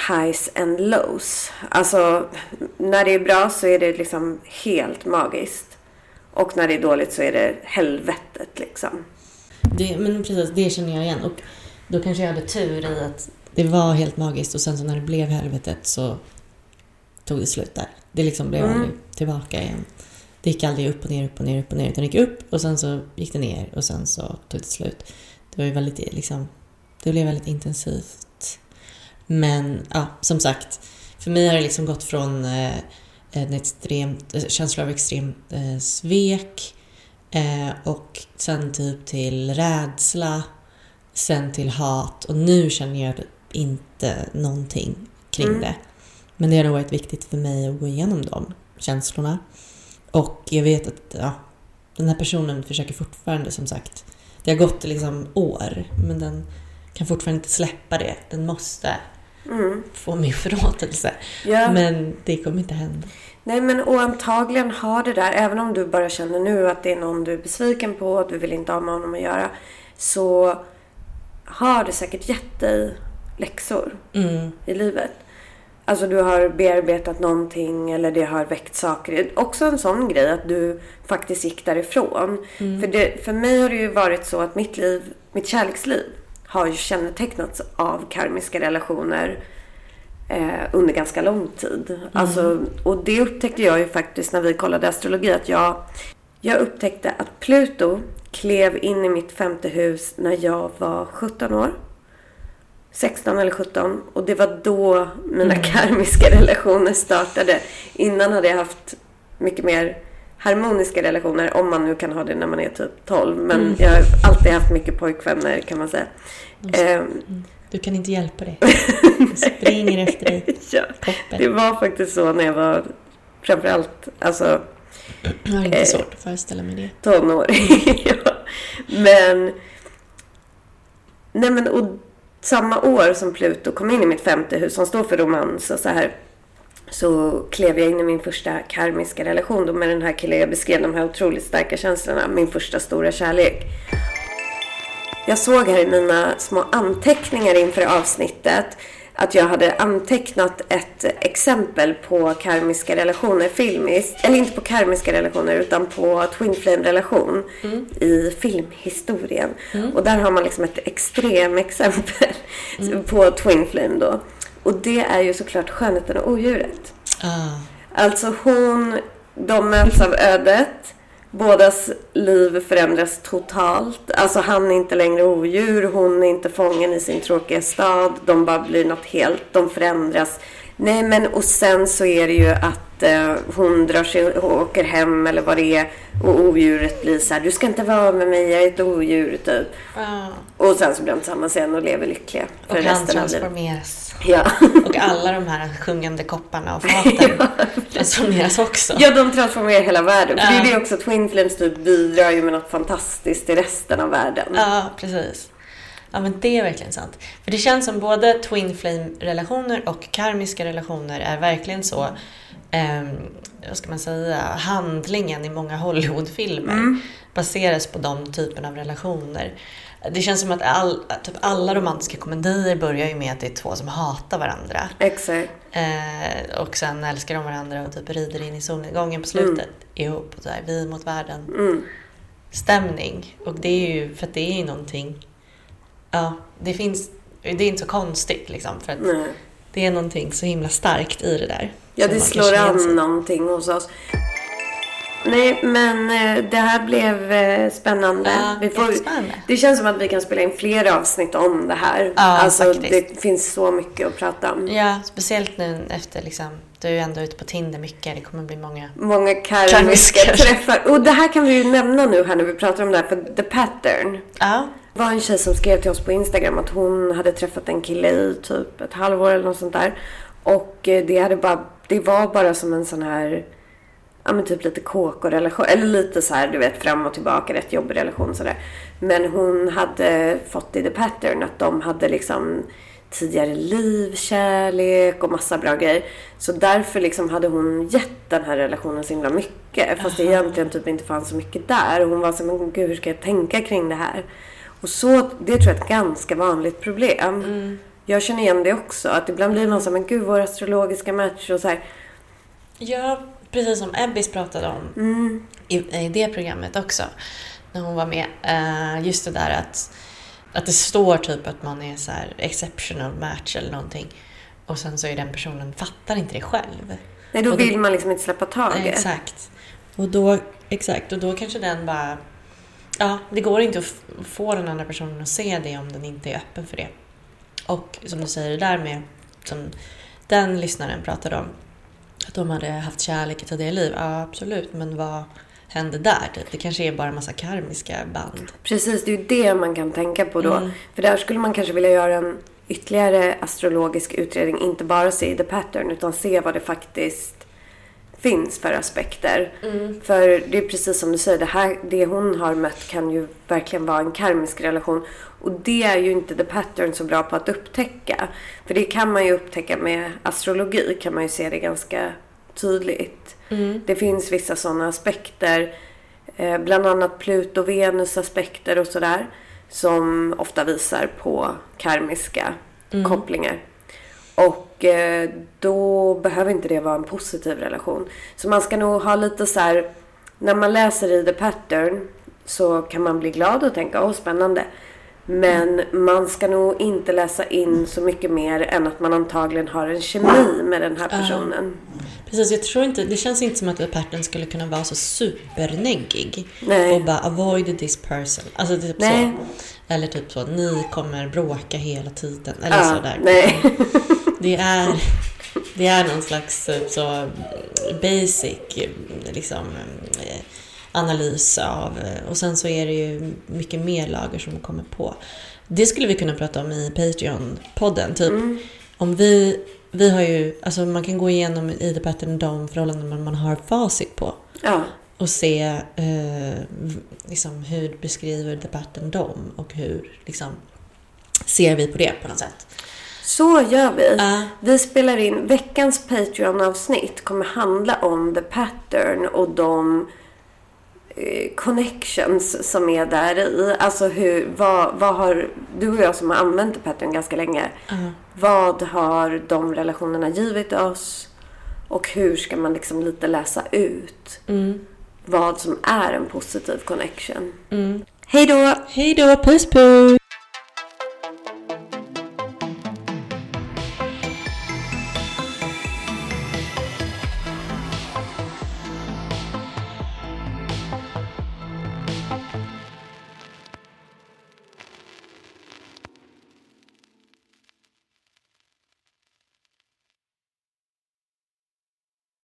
highs and lows. Alltså, när det är bra så är det liksom helt magiskt. Och när det är dåligt så är det helvetet liksom. Det, men precis, det känner jag igen. Och då kanske jag hade tur i att det var helt magiskt och sen så när det blev helvetet så tog det slut där. Det liksom blev Mm. aldrig tillbaka igen. Det gick aldrig upp och ner, upp och ner, upp och ner. Utan det gick upp och sen så gick det ner och sen så tog det slut. Det var ju väldigt liksom, det blev väldigt intensivt. Men ja, som sagt, för mig har det liksom gått från eh, en extremt, eh, känslor av extremt eh, svek eh, och sen typ till rädsla, sen till hat och nu känner jag inte någonting kring Mm. det. Men det har nog varit viktigt för mig att gå igenom de känslorna. Och jag vet att ja, den här personen försöker fortfarande som sagt, det har gått liksom år, men den kan fortfarande inte släppa det. Den måste Mm. få min förlåtelse. Ja. Men det kommer inte hända. Nej men och antagligen har det där, även om du bara känner nu att det är någon du är besviken på och du vill inte ha med honom att göra. Så har det säkert gett dig läxor Mm. i livet. Alltså du har bearbetat någonting eller det har väckt saker. Också en sån grej att du faktiskt gick därifrån. För, det, för mig har det ju varit så att mitt liv, mitt kärleksliv har ju kännetecknats av karmiska relationer eh, under ganska lång tid. Alltså, och det upptäckte jag ju faktiskt när vi kollade astrologi. Att jag, jag upptäckte att Pluto klev in i mitt femte hus när jag var 17 år. 16 eller 17. Och det var då mina karmiska relationer startade. Innan hade jag haft mycket mer harmoniska relationer. Om man nu kan ha det när man är typ 12. Men jag har alltid haft mycket pojkvänner kan man säga. Ehm, Du kan inte hjälpa det. Jag springer efter dig. ja, det var faktiskt så när jag var framförallt alltså, Jag har inte Eh. svårt att föreställa mig det. tonåring. ja. Men... Nej men och samma år som Pluto kom in i mitt femte hus som står för romans och så här. Så klev jag in i min första karmiska relation då med den här killen jag beskrev de här otroligt starka känslorna. Min första stora kärlek. Jag såg här i mina små anteckningar inför avsnittet att jag hade antecknat ett exempel på karmiska relationer filmiskt. Eller inte på karmiska relationer utan på Twin Flame-relation i filmhistorien. Och där har man liksom ett extremexempel på Twin Flame då. Och det är ju såklart skönheten och odjuret. Ah. Alltså hon, de möts av ödet. Bådas liv förändras totalt. Alltså han är inte längre odjur, hon är inte fången i sin tråkiga stad. De bara blir något helt, de förändras. Nej men och sen så är det ju att eh, hon drar sig och åker hem eller vad det är. Och odjuret blir så här, du ska inte vara med mig, jag är ett odjur typ. Ah. Och sen så blir de tillsammans igen och lever lyckliga för Och han transformeras. Ja. Och alla de här sjungande kopparna och faten transformeras också. Ja, de transformerar hela världen. För det är Ja. det också, Twin Flames typ bidrar ju med något fantastiskt till resten av världen. Ja, precis. Ja, men det är verkligen sant. För det känns som både twin flame-relationer och karmiska relationer är verkligen så, ehm, vad ska man säga, handlingen i många Hollywoodfilmer baseras på de typerna av relationer. Det känns som att all, typ alla romantiska komedier börjar ju med att det är två som hatar varandra. Exakt. Eh, och sen älskar de varandra och typ rider in i solnedgången på slutet ihop. Och så här, vi mot världen. Mm. Stämning. Och det är ju, för att det är ju någonting... Ja, det finns... Det är inte så konstigt liksom. För att Nej. det är någonting så himla starkt i det där. Ja, det slår igen sig. an någonting hos oss. Nej, men eh, det här blev eh, spännande. Ja, vi får, det känns som att vi kan spela in fler avsnitt om det här. Ja, alltså, faktiskt. det finns så mycket att prata om. Ja, speciellt nu efter liksom... Du är ändå ute på Tinder mycket. Det kommer bli många... Många Karmiska. träffar. Och det här kan vi ju nämna nu här när vi pratar om det här. För The Pattern. Ja, Det var en tjej som skrev till oss på Instagram att hon hade träffat en kille i typ ett halvår eller något sånt där. Och eh, det, hade bara, det var bara som en sån här, ja men typ lite KK-relation. Eller lite så här, du vet, fram och tillbaka, rätt jobbig relation sådär. Men hon hade fått i the pattern att de hade liksom tidigare liv, kärlek och massa bra grejer. Så därför liksom hade hon gett den här relationen så himla mycket. Fast det egentligen typ inte fanns så mycket där. Och hon var så men gud hur ska jag tänka kring det här? Och så, det tror jag är ett ganska vanligt problem. Jag känner igen det också. Att ibland blir man så här, men gud vår astrologiska match och så här. Ja, precis som Ebbis pratade om i, i det programmet också. När hon var med. Eh, just det där att, att det står typ att man är så här exceptional match eller någonting. Och sen så är den personen fattar inte det själv. Nej, då det- vill man liksom inte släppa taget. Exakt. Och då, exakt. Och då kanske den bara... Ja, det går inte att få den andra personen att se det om den inte är öppen för det. Och som du säger, det där med som den lyssnaren pratade om. Att de hade haft kärlek i tidigare liv. Ja, absolut. Men vad hände där? Typ? Det kanske är bara en massa karmiska band. Precis, det är ju det man kan tänka på då. Mm. För där skulle man kanske vilja göra en ytterligare astrologisk utredning. Inte bara se the pattern utan se vad det faktiskt finns för aspekter. För det är precis som du säger, det, här, det hon har mött kan ju verkligen vara en karmisk relation. Och det är ju inte The Pattern så bra på att upptäcka. För det kan man ju upptäcka med astrologi, kan man ju se det ganska tydligt. Det finns vissa sådana aspekter, eh, bland annat Pluto-Venus aspekter och sådär, som ofta visar på karmiska kopplingar. Och då behöver inte det vara en positiv relation. Så man ska nog ha lite så här, när man läser i The Pattern så kan man bli glad och tänka, åh spännande. Men man ska nog inte läsa in så mycket mer än att man antagligen har en kemi med den här personen. Precis, jag tror inte, det känns inte som att The Pattern skulle kunna vara så superneggig. Nej. Och bara avoid this person. Alltså typ Nej. så. Eller typ så, ni kommer bråka hela tiden. Eller Ja, sådär. nej. Det är, det är någon slags eh, så basic eh, liksom, eh, analys av... Och sen så är det ju mycket mer lager som kommer på. Det skulle vi kunna prata om i Patreon-podden. Typ om vi... Vi har ju... Alltså man kan gå igenom i The Pattern de förhållanden man har facit på. Ja, Och se eh, liksom, hur beskriver The Pattern dem och hur liksom, ser vi på det på något sätt. Så gör vi. Ja. Vi spelar in veckans Patreon-avsnitt kommer handla om The Pattern och de eh, connections som är där i. Alltså hur, vad, vad har, du och jag som har använt Pattern ganska länge. Vad har de relationerna givit oss? Och hur ska man liksom lite läsa ut vad som är en positiv connection. Hej då! Hej då, puss puss!